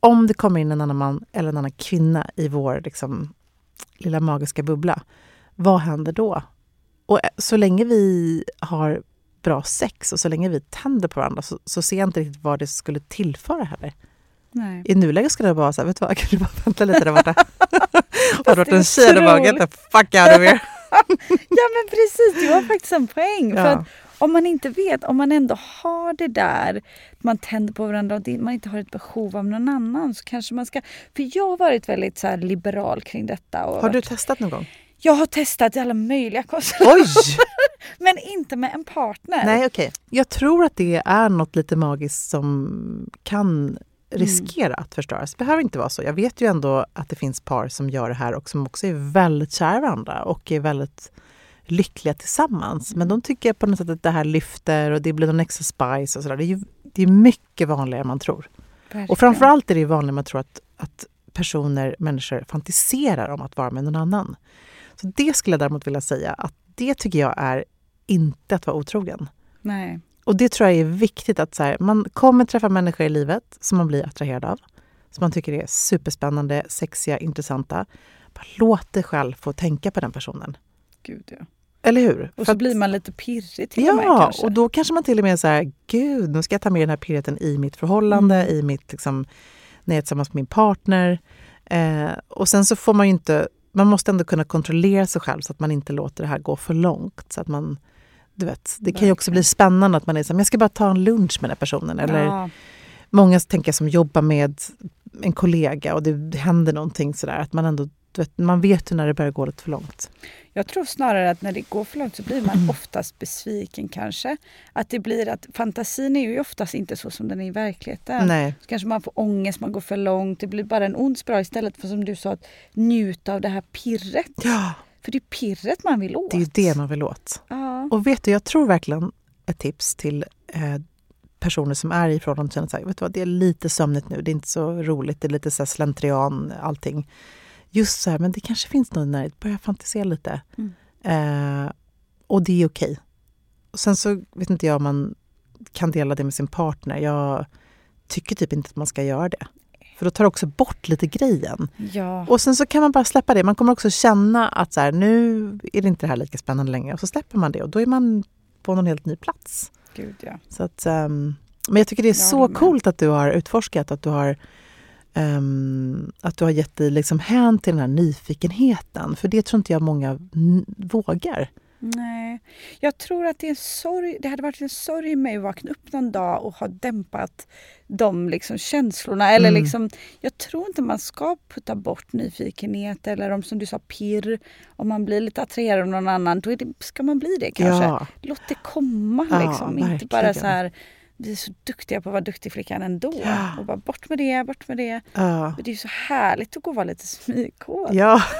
[SPEAKER 1] Om det kommer in en annan man eller en annan kvinna i vår liksom, lilla magiska bubbla, vad händer då? Och eh, så länge vi har bra sex och så länge vi tänder på varandra så, så ser jag inte riktigt vad det skulle tillföra heller.
[SPEAKER 2] Nej.
[SPEAKER 1] I nuläget skulle det vara så här, vet du vad, kan du bara vänta lite där borta? Har du varit en tjej där bak, get the fuck out of here.
[SPEAKER 2] Ja men precis, du har faktiskt en poäng. För
[SPEAKER 1] Ja.
[SPEAKER 2] att om man inte vet, om man ändå har det där, man tänder på varandra och man inte har ett behov av någon annan så kanske man ska... För jag har varit väldigt så liberal kring detta.
[SPEAKER 1] Har du
[SPEAKER 2] varit,
[SPEAKER 1] testat någon gång?
[SPEAKER 2] Jag har testat alla möjliga konstellationer
[SPEAKER 1] Oj!
[SPEAKER 2] men inte med en partner.
[SPEAKER 1] Nej, okej. Jag tror att det är något lite magiskt som kan riskera att förstöras. Det behöver inte vara så. Jag vet ju ändå att det finns par som gör det här och som också är väldigt kära varandra och är väldigt lyckliga tillsammans. Men de tycker på något sätt att det här lyfter och det blir någon extra spice och sådär. Det är ju det är mycket vanligare än man tror.
[SPEAKER 2] Verkligen.
[SPEAKER 1] Och framförallt är det ju vanligt man tror att, att personer, människor fantiserar om att vara med någon annan. Så det skulle jag däremot vilja säga att det tycker jag är inte att vara otrogen.
[SPEAKER 2] Nej.
[SPEAKER 1] Och det tror jag är viktigt att så här, man kommer träffa människor i livet som man blir attraherad av. Som man tycker är superspännande, sexiga, intressanta. Bara låt dig själv få tänka på den personen.
[SPEAKER 2] Gud ja.
[SPEAKER 1] Eller hur?
[SPEAKER 2] Och så
[SPEAKER 1] att-
[SPEAKER 2] blir man lite pirrig till och med
[SPEAKER 1] Ja,
[SPEAKER 2] kanske.
[SPEAKER 1] och då kanske man till och med säger gud, nu ska jag ta med den här pirrigheten i mitt förhållande,
[SPEAKER 2] Mm.
[SPEAKER 1] i mitt, liksom, när jag är tillsammans med min partner. Eh, och sen så får man ju inte, man måste ändå kunna kontrollera sig själv så att man inte låter det här gå för långt. Så att man, du vet, det kan ju också bli spännande att man är så här, jag ska bara ta en lunch med den här personen. Eller
[SPEAKER 2] ja.
[SPEAKER 1] många tänker som jobbar med en kollega och det händer någonting sådär, att man ändå, vet, man vet ju när det börjar gå lite för långt.
[SPEAKER 2] Jag tror snarare att när det går för långt så blir man oftast besviken kanske. Att det blir att fantasin är ju oftast inte så som den är i verkligheten.
[SPEAKER 1] Nej.
[SPEAKER 2] Så kanske man får ångest, man går för långt. Det blir bara en ond spiral istället för som du sa att njuta av det här pirret.
[SPEAKER 1] Ja,
[SPEAKER 2] För det är pirret man vill åt.
[SPEAKER 1] det är ju det man vill åt.
[SPEAKER 2] Ja.
[SPEAKER 1] Och vet du, jag tror verkligen ett tips till eh, personer som är i förhållande och känner vad, det är lite sömnigt nu, det är inte så roligt, det är lite så slentrian allting. Just så här, men det kanske finns någon närhet, börja fantisera lite.
[SPEAKER 2] Mm.
[SPEAKER 1] Eh, och det är okej. Och sen så vet inte jag om man kan dela det med sin partner. Jag tycker typ inte att man ska göra det. För då tar det också bort lite grejen.
[SPEAKER 2] Ja.
[SPEAKER 1] Och sen så kan man bara släppa det. Man kommer också känna att så här, nu är det inte det här lika spännande längre. Och så släpper man det och då är man på någon helt ny plats.
[SPEAKER 2] Gud, ja.
[SPEAKER 1] Så att, ehm, men jag tycker det är
[SPEAKER 2] Jag
[SPEAKER 1] så
[SPEAKER 2] med.
[SPEAKER 1] coolt att du har utforskat, att du har, ehm, att du har gett dig liksom hän till den här nyfikenheten. För det tror inte jag många vågar.
[SPEAKER 2] Nej, jag tror att det är en sorg. Det hade varit en sorg i mig att vakna upp någon dag och ha dämpat de liksom känslorna. Eller
[SPEAKER 1] Mm.
[SPEAKER 2] liksom, jag tror inte man ska putta bort nyfikenhet eller om som du sa pirr. Om man blir lite attraherad av någon annan, då det, ska man bli det kanske.
[SPEAKER 1] Ja.
[SPEAKER 2] Låt det komma
[SPEAKER 1] Ja,
[SPEAKER 2] liksom. Inte bara så här, vi är så duktiga på att vara duktig flickan ändå.
[SPEAKER 1] Ja.
[SPEAKER 2] Och bara bort med det, bort med det.
[SPEAKER 1] Ja.
[SPEAKER 2] Men det är ju så härligt att gå och vara lite smyghård.
[SPEAKER 1] Ja.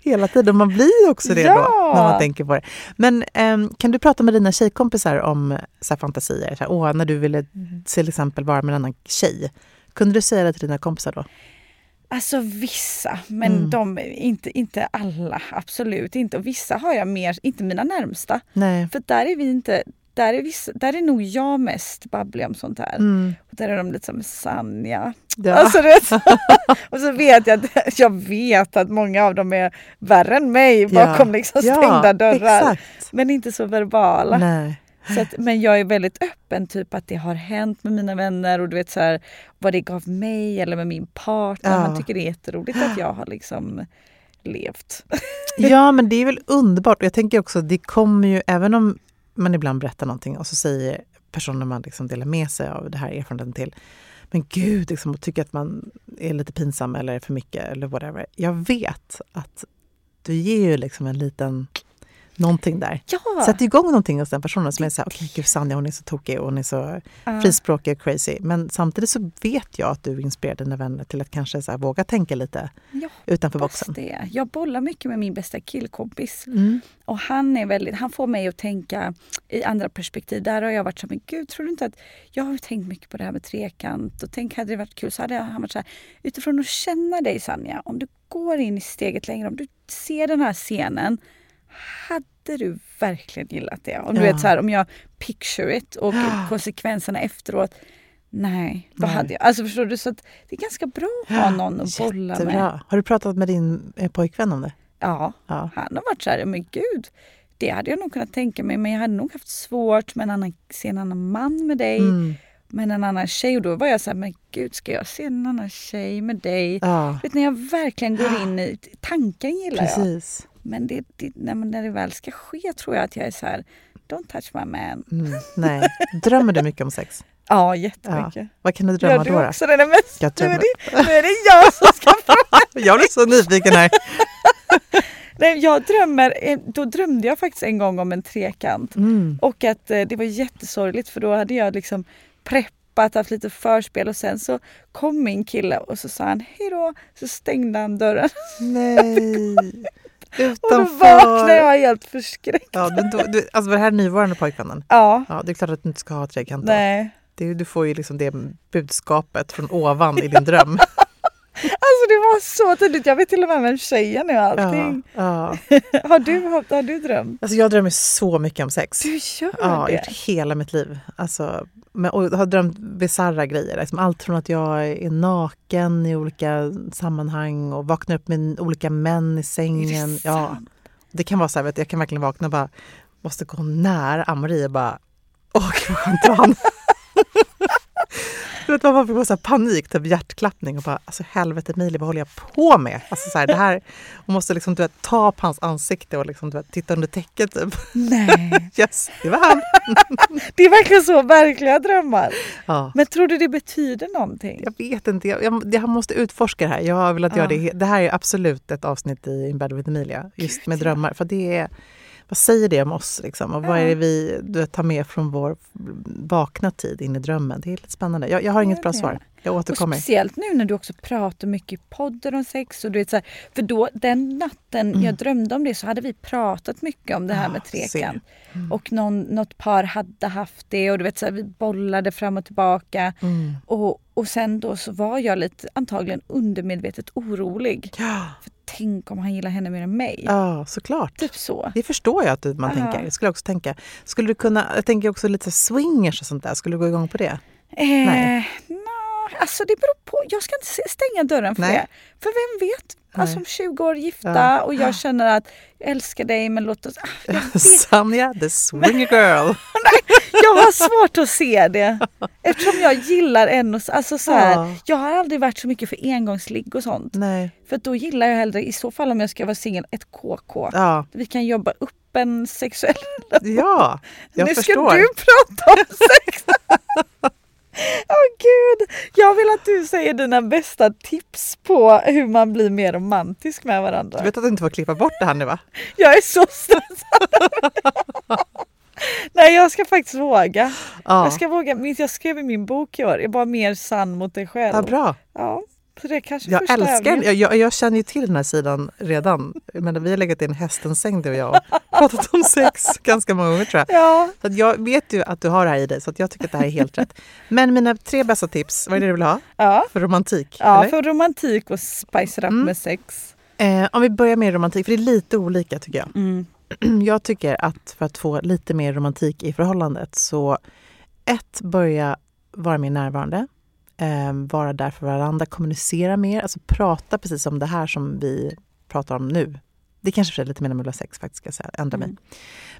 [SPEAKER 1] Hela tiden. Man blir också det
[SPEAKER 2] Ja.
[SPEAKER 1] då, när man tänker på det. Men ehm, kan du prata med dina tjejkompisar om så här, fantasier? Så här, åh, när du ville till exempel vara med en annan tjej. Kunde du säga det till dina kompisar då?
[SPEAKER 2] Alltså vissa, men
[SPEAKER 1] Mm.
[SPEAKER 2] de, inte, inte alla. Absolut inte. Och vissa har jag mer, inte mina närmsta.
[SPEAKER 1] Nej.
[SPEAKER 2] För där är vi inte, där är, vissa, där är nog jag mest babblig om sånt här.
[SPEAKER 1] Mm.
[SPEAKER 2] Och där är de lite som Sanja.
[SPEAKER 1] Ja.
[SPEAKER 2] Alltså, och så vet jag att, jag vet att många av dem är värre än mig bakom liksom stängda dörrar.
[SPEAKER 1] Exakt.
[SPEAKER 2] Men inte så verbala.
[SPEAKER 1] Nej.
[SPEAKER 2] Så att, men jag är väldigt öppen, typ att det har hänt med mina vänner och du vet så här, vad det gav mig eller med min partner.
[SPEAKER 1] Ja.
[SPEAKER 2] Man tycker det är jätteroligt att jag har liksom levt.
[SPEAKER 1] Ja, men det är väl underbart. Jag tänker också, det kommer ju, även om man ibland berättar någonting och så säger personen man liksom delar med sig av det här erfarenheten till, men gud, liksom, och tycker att man är lite pinsam eller för mycket eller whatever. Jag vet att du ger ju liksom en liten någonting där.
[SPEAKER 2] Ja!
[SPEAKER 1] Sätter igång någonting hos den personen som är så här, okej gud Sanja hon är så tokig och hon är så
[SPEAKER 2] Ja.
[SPEAKER 1] frispråkig och crazy. Men samtidigt så vet jag att du inspirerar dina vänner till att kanske så här, våga tänka lite
[SPEAKER 2] Ja,
[SPEAKER 1] utanför boxen.
[SPEAKER 2] det. Jag bollar mycket med min bästa killkompis.
[SPEAKER 1] Mm.
[SPEAKER 2] Och han, är väldigt, han får mig att tänka i andra perspektiv. Där har jag varit så här, men gud tror du inte att... Jag har tänkt mycket på det här med trekant och tänk hade det varit kul så hade han varit så här, utifrån att känna dig Sanja, om du går in i steget längre, om du ser den här scenen, hade du verkligen gillat det? Om du
[SPEAKER 1] Ja.
[SPEAKER 2] vet så här, om jag picture it och konsekvenserna efteråt. Nej, vad hade jag? Alltså förstår du? Så att det är ganska bra att ha någon att bolla med.
[SPEAKER 1] Har du pratat med din eh, pojkvän om det?
[SPEAKER 2] Ja,
[SPEAKER 1] Ja.
[SPEAKER 2] han har varit så här, men gud, det hade jag nog kunnat tänka mig, men jag hade nog haft svårt med en annan, se en annan man med dig,
[SPEAKER 1] Mm.
[SPEAKER 2] med en annan tjej. Och då var jag så här, men gud, ska jag se en annan tjej med dig?
[SPEAKER 1] Ja,
[SPEAKER 2] Vet, när jag verkligen går in i tanken gillar jag. Men det, det, när, det väl ska ske tror jag att jag är så här, don't touch my man.
[SPEAKER 1] Mm. Nej. Drömmer du mycket om sex?
[SPEAKER 2] Ja, jättemycket.
[SPEAKER 1] Vad kan du drömma
[SPEAKER 2] Gör
[SPEAKER 1] då? då?
[SPEAKER 2] också det? Nej, men,
[SPEAKER 1] Jag
[SPEAKER 2] nu, är det, nu är det jag som ska fråga.
[SPEAKER 1] Jag blir så nyfiken här.
[SPEAKER 2] Nej, jag drömmer, eh, då drömde jag faktiskt en gång om en trekant.
[SPEAKER 1] Mm.
[SPEAKER 2] Och att eh, det var jättesorgligt för då hade jag liksom preppat, haft lite förspel och sen så kom min kille och så sa han hej då, så stängde han dörren.
[SPEAKER 1] Nej.
[SPEAKER 2] Och då
[SPEAKER 1] Utanför.
[SPEAKER 2] vaknade jag helt förskräckt.
[SPEAKER 1] Ja, då, du, alltså var det här nuvarande pojkvännen?
[SPEAKER 2] Ja,
[SPEAKER 1] Ja, det är klart att du inte ska ha trekant då.
[SPEAKER 2] nej.
[SPEAKER 1] Det, du får ju liksom det budskapet från ovan i din dröm.
[SPEAKER 2] Alltså det var så tydligt. Jag vet till och med vem tjejen är och
[SPEAKER 1] Ja,
[SPEAKER 2] allting.
[SPEAKER 1] ja.
[SPEAKER 2] Har, du, har, har du drömt?
[SPEAKER 1] Alltså jag drömmer så mycket om sex.
[SPEAKER 2] Du gör
[SPEAKER 1] Ja, jag har
[SPEAKER 2] det?
[SPEAKER 1] gjort hela mitt liv. Alltså, men, och jag har drömt bisarra grejer. Liksom allt från att jag är naken i olika sammanhang och vaknar upp med olika män i sängen.
[SPEAKER 2] Det
[SPEAKER 1] ja, det kan vara så här, vet, jag kan verkligen vakna och bara måste gå nära Ann-Marie och bara åh gud vad skönt det. Du vet, man så här panik, typ hjärtklappning och bara alltså helvete Emilie vad håller jag på med? Alltså så här, det här, och måste liksom du vet, ta på hans ansikte och liksom, du vet, titta under täcket typ.
[SPEAKER 2] Nej,
[SPEAKER 1] Yes, det var han.
[SPEAKER 2] det är verkligen så verkliga drömmar.
[SPEAKER 1] Ja.
[SPEAKER 2] Men tror du det betyder någonting?
[SPEAKER 1] Jag vet inte, jag, jag, jag måste utforska det här. Jag har velat göra
[SPEAKER 2] Ja.
[SPEAKER 1] det. Det här är absolut ett avsnitt i In bed with Emilia, just med drömmar. För det är, vad säger det om oss? Liksom? Och vad är det vi du vet, tar med från vår vakna tid in i drömmen? Det är lite spännande. Jag, jag har inget bra svar. Jag
[SPEAKER 2] Och
[SPEAKER 1] återkommer.
[SPEAKER 2] speciellt nu när du också pratar mycket i podden om sex. Och du vet, så här, för då, den natten jag drömde om det så hade vi pratat mycket om det här
[SPEAKER 1] Mm. Ah,
[SPEAKER 2] med trekant. Och någon, något par hade haft det och du vet, så här, vi bollade fram och tillbaka.
[SPEAKER 1] Mm.
[SPEAKER 2] Och, och sen då så var jag lite antagligen undermedvetet orolig.
[SPEAKER 1] Ja,
[SPEAKER 2] För tänk om han gillar henne mer än mig.
[SPEAKER 1] ja, såklart.
[SPEAKER 2] Typ så.
[SPEAKER 1] Det förstår jag att man
[SPEAKER 2] Ja.
[SPEAKER 1] tänker. Skulle jag också tänka. Skulle du kunna, jag tänker också lite swingers och sånt där. Skulle du gå igång på det? Nej.
[SPEAKER 2] Eh, nå, alltså det beror på. Jag ska inte stänga dörren för
[SPEAKER 1] Nej.
[SPEAKER 2] det. För vem vet? Alltså
[SPEAKER 1] Nej.
[SPEAKER 2] om 20 år gifta
[SPEAKER 1] Ja.
[SPEAKER 2] och jag känner att jag älskar dig men låt oss... Ah,
[SPEAKER 1] the swinger girl.
[SPEAKER 2] jag har svårt att se det. Eftersom jag gillar en och alltså så här,
[SPEAKER 1] Ja.
[SPEAKER 2] Jag har aldrig varit så mycket för engångsligg och sånt.
[SPEAKER 1] Nej.
[SPEAKER 2] För då gillar jag hellre, i så fall om jag ska vara singel, ett KK.
[SPEAKER 1] Ja,
[SPEAKER 2] Vi kan jobba upp en sexuell
[SPEAKER 1] ja jag
[SPEAKER 2] nu
[SPEAKER 1] förstår.
[SPEAKER 2] ska du prata om sex! Åh gud! Jag vill att du säger dina bästa tips på hur man blir mer romantisk med varandra.
[SPEAKER 1] Du vet att du inte får klippa bort det här nu va?
[SPEAKER 2] Jag är så stressad! Nej, jag ska faktiskt våga.
[SPEAKER 1] Ja,
[SPEAKER 2] Jag ska våga. Minns Jag skrev i min bok i år, jag var mer sann mot dig själv.
[SPEAKER 1] ja bra.
[SPEAKER 2] Ja, så det är kanske
[SPEAKER 1] Jag älskar jag, jag, jag känner ju till den här sidan redan. Men vi har legat i en hästens säng du och jag och pratat om sex ganska många gånger tror jag.
[SPEAKER 2] Ja,
[SPEAKER 1] Så jag vet ju att du har det här i dig så jag tycker att det här är helt rätt. Men mina tre bästa tips, vad är det du vill ha?
[SPEAKER 2] ja.
[SPEAKER 1] För romantik?
[SPEAKER 2] ja
[SPEAKER 1] eller?
[SPEAKER 2] för romantik och spice up
[SPEAKER 1] Mm.
[SPEAKER 2] med sex.
[SPEAKER 1] Eh, om vi börjar med romantik, för det är lite olika tycker jag.
[SPEAKER 2] Mm.
[SPEAKER 1] Jag tycker att för att få lite mer romantik i förhållandet så ett, börja vara mer närvarande. Eh, vara där för varandra, kommunicera mer, alltså prata precis om det här som vi pratar om nu. Det kanske är lite mer än mulla sex faktiskt, ska jag säga. ändra mig.
[SPEAKER 2] Mm.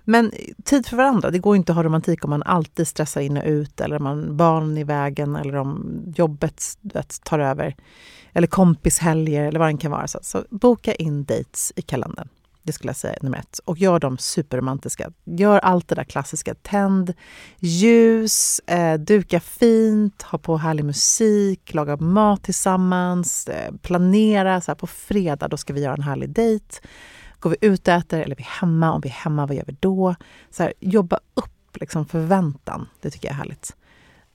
[SPEAKER 1] Men tid för varandra, det går inte att ha romantik om man alltid stressar in och ut eller om man barn i vägen eller om jobbet vet, tar över. Eller kompishelger eller vad det kan vara. Så, så boka in dates i kalendern. Det skulle jag säga är nummer ett. Och gör dem superromantiska. Gör allt det där klassiska. Tänd ljus, eh, duka fint, ha på härlig musik, laga mat tillsammans, eh, planera. Så här, på fredag då ska vi göra en härlig dejt. Går vi ut och äter eller är vi hemma? Om vi är hemma, vad gör vi då? Så här, jobba upp liksom förväntan. Det tycker jag är härligt.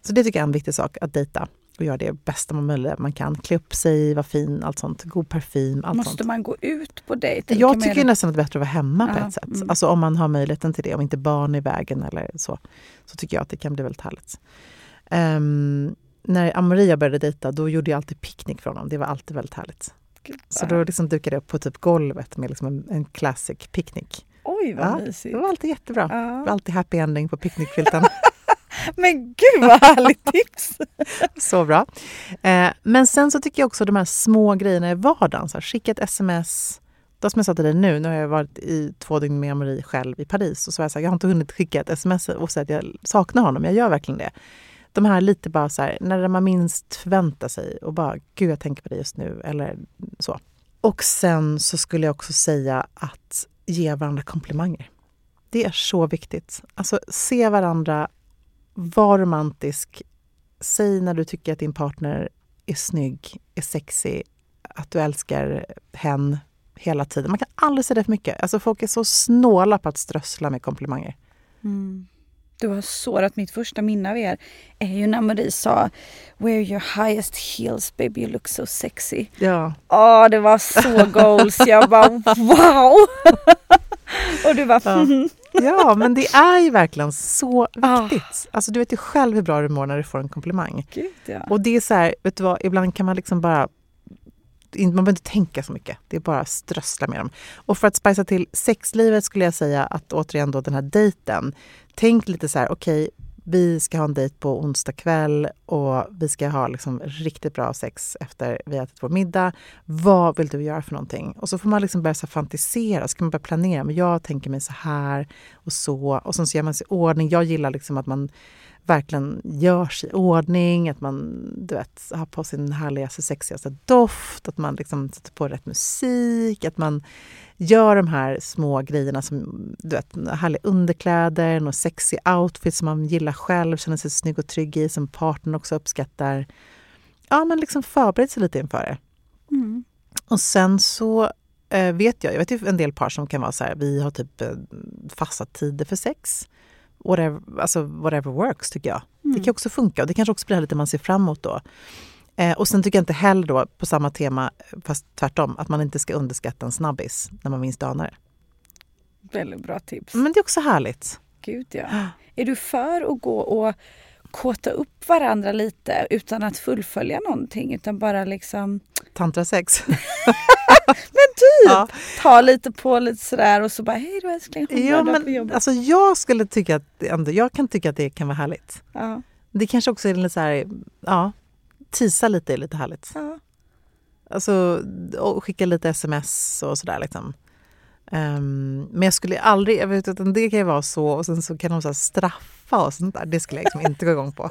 [SPEAKER 1] Så det tycker jag är en viktig sak, att dejta och göra det bästa man möjligt man kan. Klä upp sig, vara fin, allt sånt. God parfym, allt
[SPEAKER 2] Måste
[SPEAKER 1] sånt.
[SPEAKER 2] man gå ut på dejt?
[SPEAKER 1] Jag
[SPEAKER 2] man
[SPEAKER 1] tycker nästan att det är bättre att vara hemma på
[SPEAKER 2] Ja,
[SPEAKER 1] ett sätt.
[SPEAKER 2] mm.
[SPEAKER 1] Alltså om man har möjligheten till det, om inte barn är i vägen eller så. Så tycker jag att det kan bli väldigt härligt. Ehm, när Amaria började dejta, då gjorde jag alltid picknick för honom. Det var alltid väldigt härligt.
[SPEAKER 2] Gud,
[SPEAKER 1] Så då liksom dukade jag upp på typ golvet med liksom en, en classic picknick.
[SPEAKER 2] Oj vad
[SPEAKER 1] Ja,
[SPEAKER 2] mysigt.
[SPEAKER 1] Det var alltid jättebra. Det
[SPEAKER 2] Ja.
[SPEAKER 1] var alltid happy ending på picknickfilten.
[SPEAKER 2] Men gud vad härligt tips!
[SPEAKER 1] Så bra. Eh, men sen så tycker jag också de här små grejerna i vardagen. Så här, skicka ett sms. Det som jag sa till dig nu, nu har jag varit i två dygn med Marie själv i Paris. Och så var jag, så här, jag har inte hunnit skicka ett sms och säga att jag saknar honom. Jag gör verkligen det. De här lite bara så här, när man minst förväntar sig och bara, gud jag tänker på dig just nu. Eller så. Och sen så skulle jag också säga att ge varandra komplimanger. Det är så viktigt. Alltså se varandra, var romantisk, säg när du tycker att din partner är snygg, är sexig, att du älskar hen hela tiden. Man kan aldrig säga det för mycket. Alltså folk är så snåla på att strössla med komplimanger.
[SPEAKER 2] Du har sårat mitt första minne av er är ju när Marie sa Wear your highest heels baby you look so sexy.
[SPEAKER 1] Ja.
[SPEAKER 2] Åh, det var så goals. Jag bara wow! Och du bara
[SPEAKER 1] Ja. Ja, men det är ju verkligen så
[SPEAKER 2] Ah.
[SPEAKER 1] viktigt. Alltså du vet ju själv hur bra du mår när du får en komplimang.
[SPEAKER 2] Gud ja.
[SPEAKER 1] Och det är så här, vet du vad, ibland kan man liksom bara man behöver inte tänka så mycket. Det är bara att strössla med dem. Och för att spicea till sexlivet skulle jag säga att återigen då den här dejten. Tänk lite så här, okej, vi ska ha en dejt på onsdag kväll och vi ska ha liksom riktigt bra sex efter vi har ätit vår middag. Vad vill du göra för någonting? Och så får man liksom börja så fantisera, så kan man börja planera. Men jag tänker mig så här och så. Och sen så gör man sig i ordning. Jag gillar liksom att man verkligen görs i ordning, att man du vet, har på sin härligaste, sexigaste doft, att man liksom sätter på rätt musik, att man gör de här små grejerna som du vet, härliga underkläder, och sexy outfit som man gillar själv, känner sig snygg och trygg i, som partnern också uppskattar. Ja, men liksom förbered sig lite inför det.
[SPEAKER 2] Mm.
[SPEAKER 1] Och sen så eh, vet jag, jag vet ju en del par som kan vara så här, vi har typ eh, fasta tider för sex. Whatever, alltså whatever works tycker jag. Mm. Det kan också funka och det kanske också blir lite man ser fram emot då. Eh, och sen tycker jag inte heller då, på samma tema, fast tvärtom, att man inte ska underskatta en snabbis när man minst anar det.
[SPEAKER 2] Väldigt bra tips.
[SPEAKER 1] Men det är också härligt.
[SPEAKER 2] Gud ja. Är du för att gå och kåta upp varandra lite utan att fullfölja någonting utan bara liksom...
[SPEAKER 1] Tantrasex?
[SPEAKER 2] men typ! Ja. Ta lite på lite sådär och så bara hej då älskling,
[SPEAKER 1] ja, men, alltså Jag skulle tycka att ändå, jag kan tycka att det kan vara härligt.
[SPEAKER 2] Ja.
[SPEAKER 1] Det kanske också är lite så här, ja, tisa lite är lite härligt.
[SPEAKER 2] Ja.
[SPEAKER 1] Alltså och skicka lite sms och sådär liksom. Um, men jag skulle aldrig, jag vet att det kan ju vara så och sen så kan de så straffa och sånt där. Det skulle jag liksom inte gå igång på.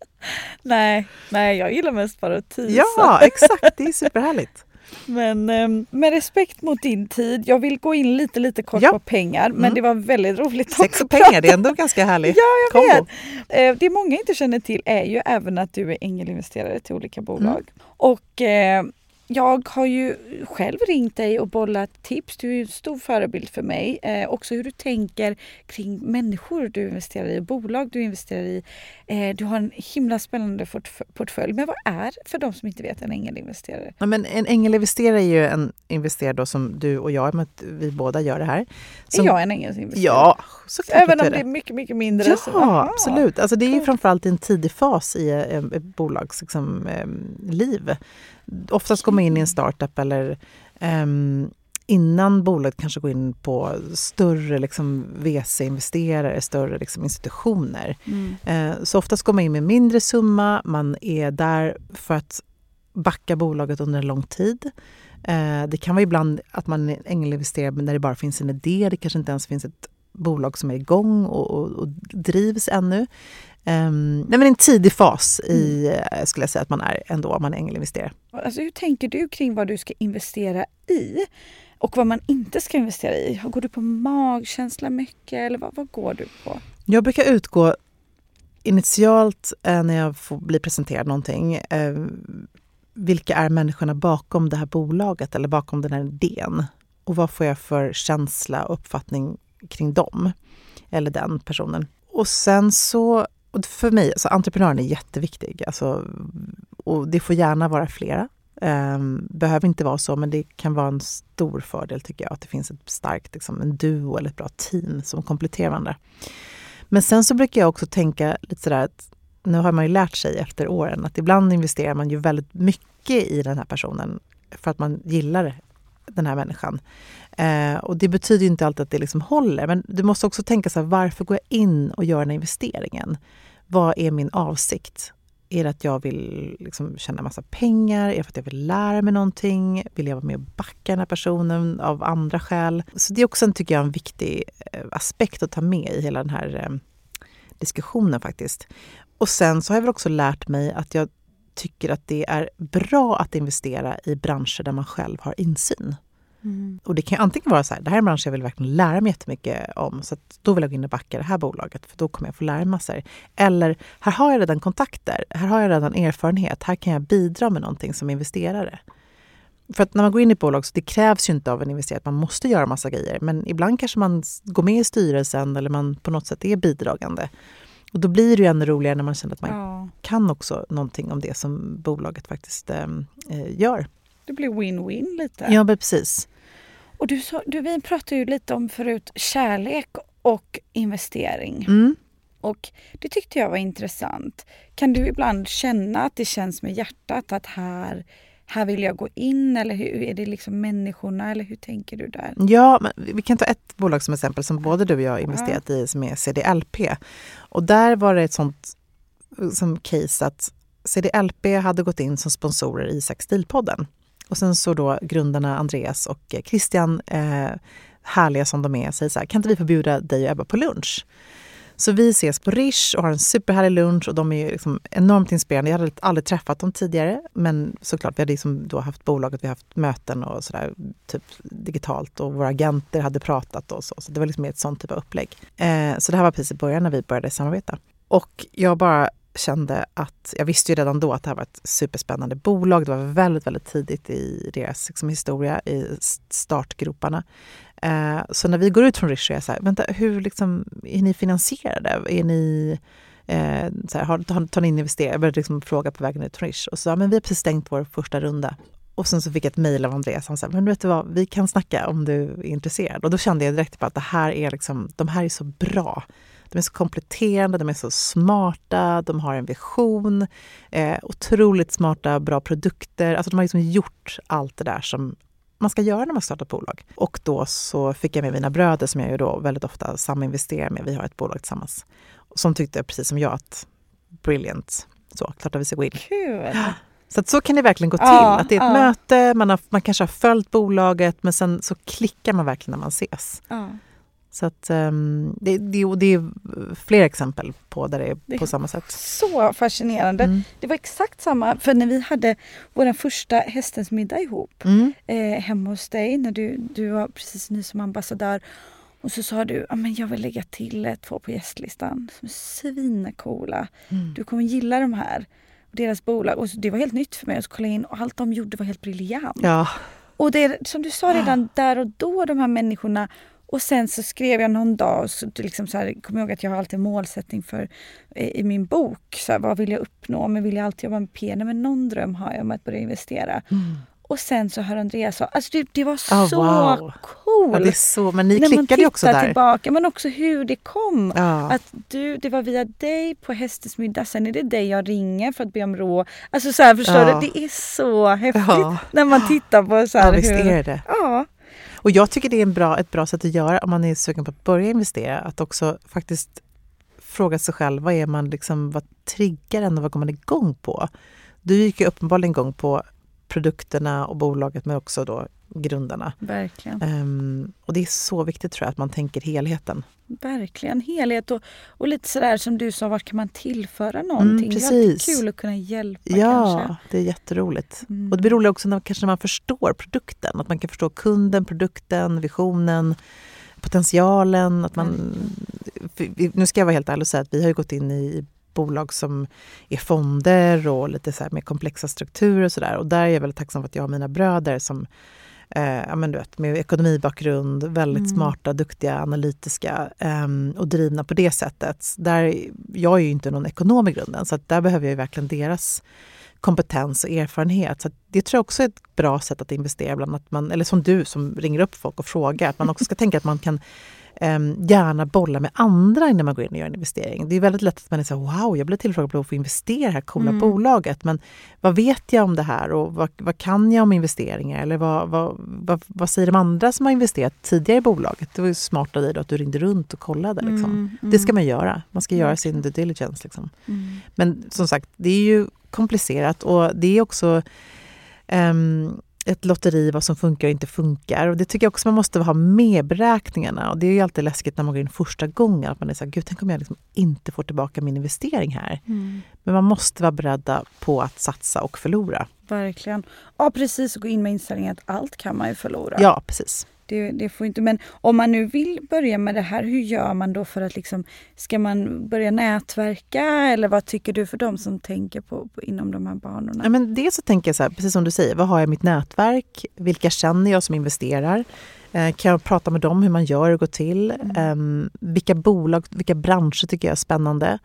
[SPEAKER 2] nej, nej, jag gillar mest bara att tisa.
[SPEAKER 1] Ja, exakt. Det är superhärligt.
[SPEAKER 2] Men um, med respekt mot din tid, jag vill gå in lite lite kort ja. på pengar men mm. det var väldigt roligt
[SPEAKER 1] Sex och pengar, det är ändå ganska härligt.
[SPEAKER 2] ja, jag kombo. vet. Uh, det många inte känner till är ju även att du är ängelinvesterare till olika bolag. Mm. Och uh, jag har ju själv ringt dig och bollat tips. Du är en stor förebild för mig. Eh, också hur du tänker kring människor du investerar i och bolag du investerar i. Eh, du har en himla spännande portfölj. Men vad är, för de som inte vet, en ängelinvesterare?
[SPEAKER 1] Ja, men en ängelinvesterare är ju en investerare då som du och jag, att vi båda gör det här. Som,
[SPEAKER 2] är jag en ängelinvesterare?
[SPEAKER 1] Ja,
[SPEAKER 2] såklart Även om det är mycket, mycket mindre?
[SPEAKER 1] Ja, så, absolut. Alltså det är ju framförallt en tidig fas i ett bolags liksom, eh, liv oftast går man in i en startup eller um, innan bolaget kanske går in på större liksom, VC-investerare, större liksom, institutioner. Mm. Uh, så oftast går man in med mindre summa, man är där för att backa bolaget under en lång tid. Uh, det kan vara ibland att man ängelinvesterar när det bara finns en idé, det kanske inte ens finns ett bolag som är igång och, och, och drivs ännu. Um, nej men en tidig fas i, mm. skulle jag säga att man är ändå om man är ängelinvesterare.
[SPEAKER 2] Alltså hur tänker du kring vad du ska investera i? Och vad man inte ska investera i? Går du på magkänsla mycket eller vad, vad går du på?
[SPEAKER 1] Jag brukar utgå initialt eh, när jag får bli presenterad någonting. Eh, vilka är människorna bakom det här bolaget eller bakom den här idén? Och vad får jag för känsla och uppfattning kring dem? Eller den personen. Och sen så och för mig, så entreprenören är jätteviktig. Alltså, och det får gärna vara flera. Um, behöver inte vara så, men det kan vara en stor fördel tycker jag att det finns ett starkt liksom, en duo eller ett bra team som kompletterar varandra. Men sen så brukar jag också tänka lite sådär att nu har man ju lärt sig efter åren att ibland investerar man ju väldigt mycket i den här personen för att man gillar den här människan. Eh, och det betyder inte alltid att det liksom håller, men du måste också tänka så här, varför går jag in och gör den här investeringen? Vad är min avsikt? Är det att jag vill liksom tjäna massa pengar? Är det för att jag vill lära mig någonting? Vill jag vara med och backa den här personen av andra skäl? Så det är också en, tycker jag, en viktig eh, aspekt att ta med i hela den här eh, diskussionen faktiskt. Och sen så har jag väl också lärt mig att jag tycker att det är bra att investera i branscher där man själv har insyn. Mm. Och det kan antingen vara så här, det här är en bransch jag vill verkligen lära mig jättemycket om, så då vill jag gå in och backa det här bolaget, för då kommer jag få lära mig massor. Eller, här har jag redan kontakter, här har jag redan erfarenhet, här kan jag bidra med någonting som investerare. För att när man går in i ett bolag så det krävs ju inte av en investerare att man måste göra massa grejer, men ibland kanske man går med i styrelsen eller man på något sätt är bidragande. Och då blir det ju ännu roligare när man känner att man ja. kan också någonting om det som bolaget faktiskt äh, gör.
[SPEAKER 2] Det blir win-win lite.
[SPEAKER 1] Ja, precis.
[SPEAKER 2] Och du, du, vi pratade ju lite om förut kärlek och investering.
[SPEAKER 1] Mm.
[SPEAKER 2] Och det tyckte jag var intressant. Kan du ibland känna att det känns med hjärtat att här, här vill jag gå in eller hur, är det liksom människorna eller hur tänker du där?
[SPEAKER 1] Ja, men vi kan ta ett bolag som exempel som både du och jag har investerat ja. i som är CDLP. Och där var det ett sånt som case att CDLP hade gått in som sponsorer i Sextilpodden. Och sen så då grundarna Andreas och Christian, eh, härliga som de är, säger så här, kan inte vi få bjuda dig och Ebba på lunch? Så vi ses på Rish och har en superhärlig lunch och de är liksom enormt inspirerande. Jag hade aldrig träffat dem tidigare, men såklart, vi hade liksom då haft bolaget, vi har haft möten och sådär, typ digitalt och våra agenter hade pratat och så. Så det var liksom ett sånt typ av upplägg. Eh, så det här var precis i början när vi började samarbeta. Och jag bara kände att, jag visste ju redan då att det här var ett superspännande bolag. Det var väldigt, väldigt tidigt i deras liksom, historia, i startgroparna. Eh, så när vi går ut från Rish är jag så här, vänta, hur liksom, är ni finansierade? Är ni, eh, så här, har, tar, tar ni in investerare? Jag började liksom fråga på vägen ut från Rish och så sa men vi har precis stängt vår första runda. Och sen så fick jag ett mejl av Andreas. Han sa, men vet du vad, vi kan snacka om du är intresserad. Och då kände jag direkt på att det här är liksom, de här är så bra. De är så kompletterande, de är så smarta, de har en vision, eh, otroligt smarta, bra produkter. Alltså de har liksom gjort allt det där som man ska göra när man startar ett bolag. Och då så fick jag med mina bröder som jag ju då väldigt ofta saminvesterar med. Vi har ett bolag tillsammans. Som tyckte precis som jag att brilliant, så klart att vi ska gå in.
[SPEAKER 2] Kul!
[SPEAKER 1] Så att så kan det verkligen gå till.
[SPEAKER 2] Ja,
[SPEAKER 1] att det är ett
[SPEAKER 2] ja.
[SPEAKER 1] möte, man, har, man kanske har följt bolaget men sen så klickar man verkligen när man ses.
[SPEAKER 2] Ja.
[SPEAKER 1] Så att, um, det, det, det är fler exempel på där det är
[SPEAKER 2] Det-
[SPEAKER 1] på samma sätt.
[SPEAKER 2] Så fascinerande.
[SPEAKER 1] Mm.
[SPEAKER 2] Det var exakt samma, för när vi hade vår första Hästens middag ihop
[SPEAKER 1] Mm.
[SPEAKER 2] eh, hemma hos dig när du, du var precis ny som ambassadör. Och så sa du, ah, men jag vill lägga till två på gästlistan som är svincoola.
[SPEAKER 1] Mm.
[SPEAKER 2] Du kommer gilla de här. Deras bolag. Och det var helt nytt för mig. Kollade jag in och allt de gjorde var helt briljant.
[SPEAKER 1] Ja,
[SPEAKER 2] Och det är som du sa redan där och då, de här människorna. Och sen så skrev jag någon dag, så, liksom så här, kom ihåg att jag har alltid en målsättning för i min bok. Så här, vad vill jag uppnå? Men vill jag alltid jobba med P? Nej, men någon dröm har jag om att börja investera. Och sen så hör Andreas så, alltså det, det var
[SPEAKER 1] Oh,
[SPEAKER 2] så
[SPEAKER 1] wow.
[SPEAKER 2] cool.
[SPEAKER 1] ja, det är så, men ni
[SPEAKER 2] När
[SPEAKER 1] klickade också där.
[SPEAKER 2] tillbaka, men också hur det kom.
[SPEAKER 1] Ja.
[SPEAKER 2] Att du, det var via dig på Hästens middag, sen är det dig jag ringer för att be om råd. Alltså så här, förstår
[SPEAKER 1] Ja.
[SPEAKER 2] du? Det är så häftigt när man tittar på så här
[SPEAKER 1] Ja, visst
[SPEAKER 2] hur...
[SPEAKER 1] är det.
[SPEAKER 2] Ja.
[SPEAKER 1] Och jag tycker det är en bra, ett bra sätt att göra om man är sugen på att börja investera. Att också faktiskt fråga sig själv, vad är man liksom, vad triggar en och vad går man igång på? Du gick ju uppenbarligen igång på produkterna och bolaget men också då grundarna.
[SPEAKER 2] Verkligen.
[SPEAKER 1] Ehm, och det är så viktigt tror jag att man tänker helheten.
[SPEAKER 2] Verkligen. Helhet och, och lite sådär som du sa, vart kan man tillföra någonting? Det är alltid
[SPEAKER 1] Mm, precis.
[SPEAKER 2] kul att kunna hjälpa
[SPEAKER 1] Ja,
[SPEAKER 2] kanske.
[SPEAKER 1] det är jätteroligt.
[SPEAKER 2] Mm.
[SPEAKER 1] Och det blir roligt också när, kanske när man förstår produkten. Att man kan förstå kunden, produkten, visionen, potentialen. Att man, nu ska jag vara helt ärlig och säga att vi har ju gått in i bolag som är fonder och lite så här mer komplexa strukturer och sådär. Och där är jag väldigt tacksam för att jag har mina bröder som eh, ja, men du vet, med ekonomibakgrund, väldigt
[SPEAKER 2] Mm.
[SPEAKER 1] smarta, duktiga, analytiska ehm, och drivna på det sättet. Där, jag är ju inte någon ekonom i grunden så att där behöver jag verkligen deras kompetens och erfarenhet. Så det tror jag också är ett bra sätt att investera. Bland att man, eller som du som ringer upp folk och frågar. Att man också ska tänka att man kan em, gärna bolla med andra innan man går in och gör en investering. Det är väldigt lätt att man är så wow, jag blev tillfrågad på att få investera i det här coola
[SPEAKER 2] Mm.
[SPEAKER 1] bolaget. Men vad vet jag om det här och vad, vad kan jag om investeringar? Eller vad, vad, vad, vad säger de andra som har investerat tidigare i bolaget? Det var ju smart av dig då att du ringde runt och kollade. Liksom.
[SPEAKER 2] Mm,
[SPEAKER 1] Det ska man göra. Man ska göra sin due diligence. Liksom.
[SPEAKER 2] Mm.
[SPEAKER 1] Men som sagt, det är ju komplicerat och det är också ehm, ett lotteri vad som funkar och inte funkar. Och det tycker jag också man måste ha med beräkningarna. Och det är ju alltid läskigt när man går in första gången. Att man är så här, gud tänk om jag liksom inte får tillbaka min investering här.
[SPEAKER 2] Mm.
[SPEAKER 1] Men man måste vara beredda på att satsa och förlora.
[SPEAKER 2] Verkligen. Ja precis, och gå in med inställningen att allt kan man ju förlora.
[SPEAKER 1] Ja, precis.
[SPEAKER 2] Det, det får inte, men om man nu vill börja med det här, hur gör man då för att liksom, ska man börja nätverka eller vad tycker du för de som tänker på, på inom de här banorna?
[SPEAKER 1] Ja, men dels så tänker jag så här, precis som du säger, vad har jag i mitt nätverk? Vilka känner jag som investerar? Eh, kan jag prata med dem hur man gör och går till? Em, vilka bolag, vilka branscher tycker jag är spännande?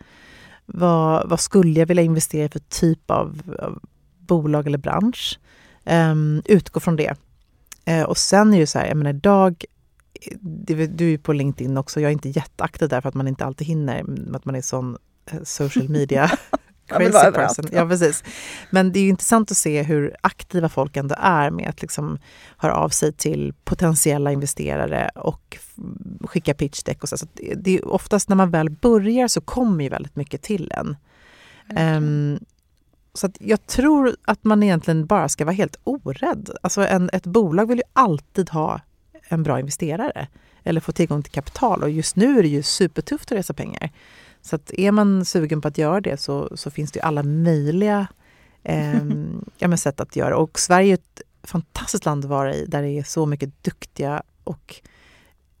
[SPEAKER 1] Vad, vad skulle jag vilja investera i för typ av, av bolag eller bransch? Em, utgå från det. Eh, och sen är ju så här, jag menar idag du är ju på LinkedIn också. Jag är inte jätteaktiv där för att man inte alltid hinner. Att man är sån eh, social media crazy
[SPEAKER 2] överallt.
[SPEAKER 1] person. Ja, precis. Men det är ju intressant att se hur aktiva folk ändå är med att liksom höra av sig till potentiella investerare och skicka pitchdeck. Och så. Så det- är oftast när man väl börjar så kommer ju väldigt mycket till en. Ehm, så jag tror att man egentligen bara ska vara helt orädd. Alltså en, ett bolag vill ju alltid ha en bra investerare eller få tillgång till kapital och just nu är det ju supertufft att resa pengar. Så att är man sugen på att göra det så, så finns det ju alla möjliga ehm, ja, sätt att göra. Och Sverige är ett fantastiskt land att vara i där det är så mycket duktiga och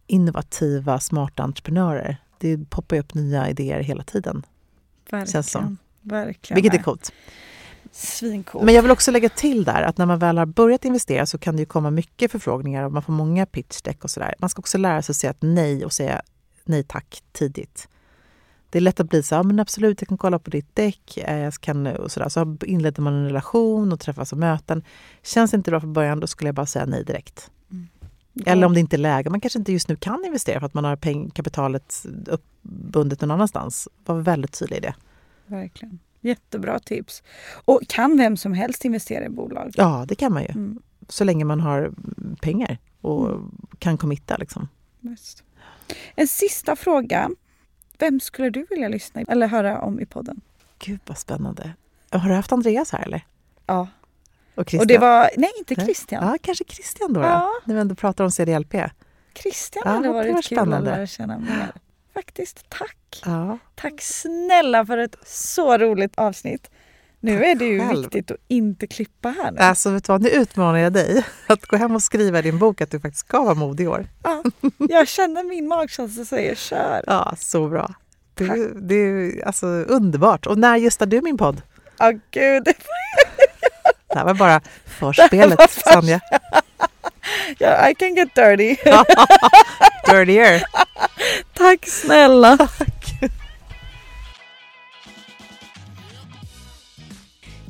[SPEAKER 1] innovativa, smarta entreprenörer. Det poppar ju upp nya idéer hela tiden.
[SPEAKER 2] Verkligen.
[SPEAKER 1] känns som.
[SPEAKER 2] Verkligen.
[SPEAKER 1] Vilket är coolt.
[SPEAKER 2] Svincoolt.
[SPEAKER 1] Men jag vill också lägga till där att när man väl har börjat investera så kan det ju komma mycket förfrågningar och man får många pitchdeck och sådär. Man ska också lära sig att säga nej och säga nej tack tidigt. Det är lätt att bli så, ja men absolut jag kan kolla på ditt däck, eh, jag kan, och sådär. Så inleder man en relation och träffas och möten. Känns inte bra från början, då skulle jag bara säga nej direkt. Eller om det inte är läge, man kanske inte just nu kan investera för att man har peng, kapitalet uppbundet någon annanstans. Var väldigt tydlig i det.
[SPEAKER 2] Verkligen. Jättebra tips. Och kan vem som helst investera i bolag?
[SPEAKER 1] Ja, det kan man ju.
[SPEAKER 2] Mm.
[SPEAKER 1] Så länge man har pengar och kan committa. Liksom.
[SPEAKER 2] Just. En sista fråga. Vem skulle du vilja lyssna eller höra om i podden?
[SPEAKER 1] Gud vad spännande. Har du haft Andreas här eller?
[SPEAKER 2] Ja.
[SPEAKER 1] Och Christian?
[SPEAKER 2] Och det var, nej inte. Christian.
[SPEAKER 1] Ja, kanske Christian då.
[SPEAKER 2] Ja.
[SPEAKER 1] När vi ändå pratar om CDLP.
[SPEAKER 2] Christian
[SPEAKER 1] Ja,
[SPEAKER 2] hade varit
[SPEAKER 1] var
[SPEAKER 2] kul att lära känna mer. Faktiskt, tack.
[SPEAKER 1] Ja.
[SPEAKER 2] Tack snälla för ett så roligt avsnitt. Nu
[SPEAKER 1] Tack
[SPEAKER 2] är det ju
[SPEAKER 1] själv.
[SPEAKER 2] viktigt att inte klippa här nu.
[SPEAKER 1] Alltså vet du vad, nu utmanar jag dig att gå hem och skriva i din bok att du faktiskt ska vara modig i år.
[SPEAKER 2] Ja, jag känner min magkänsla säger kör.
[SPEAKER 1] Ja, så bra. Det, det är alltså underbart. Och när gästar du min podd?
[SPEAKER 2] Ja gud,
[SPEAKER 1] Det här var bara förspelet, Sanja.
[SPEAKER 2] ja, I can get dirty.
[SPEAKER 1] Dirtier.
[SPEAKER 2] Tack snälla.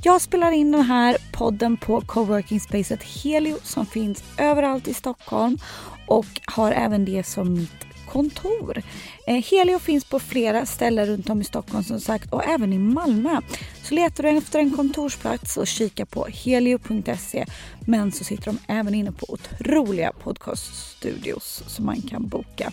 [SPEAKER 2] Jag spelar in den här podden på coworking spacet Helio som finns överallt i Stockholm och har även det som mitt kontor. Eh, helio finns på flera ställen runt om i Stockholm som sagt och även i Malmö. Så letar du efter en kontorsplats och kika på helio.se men så sitter de även inne på otroliga podcaststudios som man kan boka.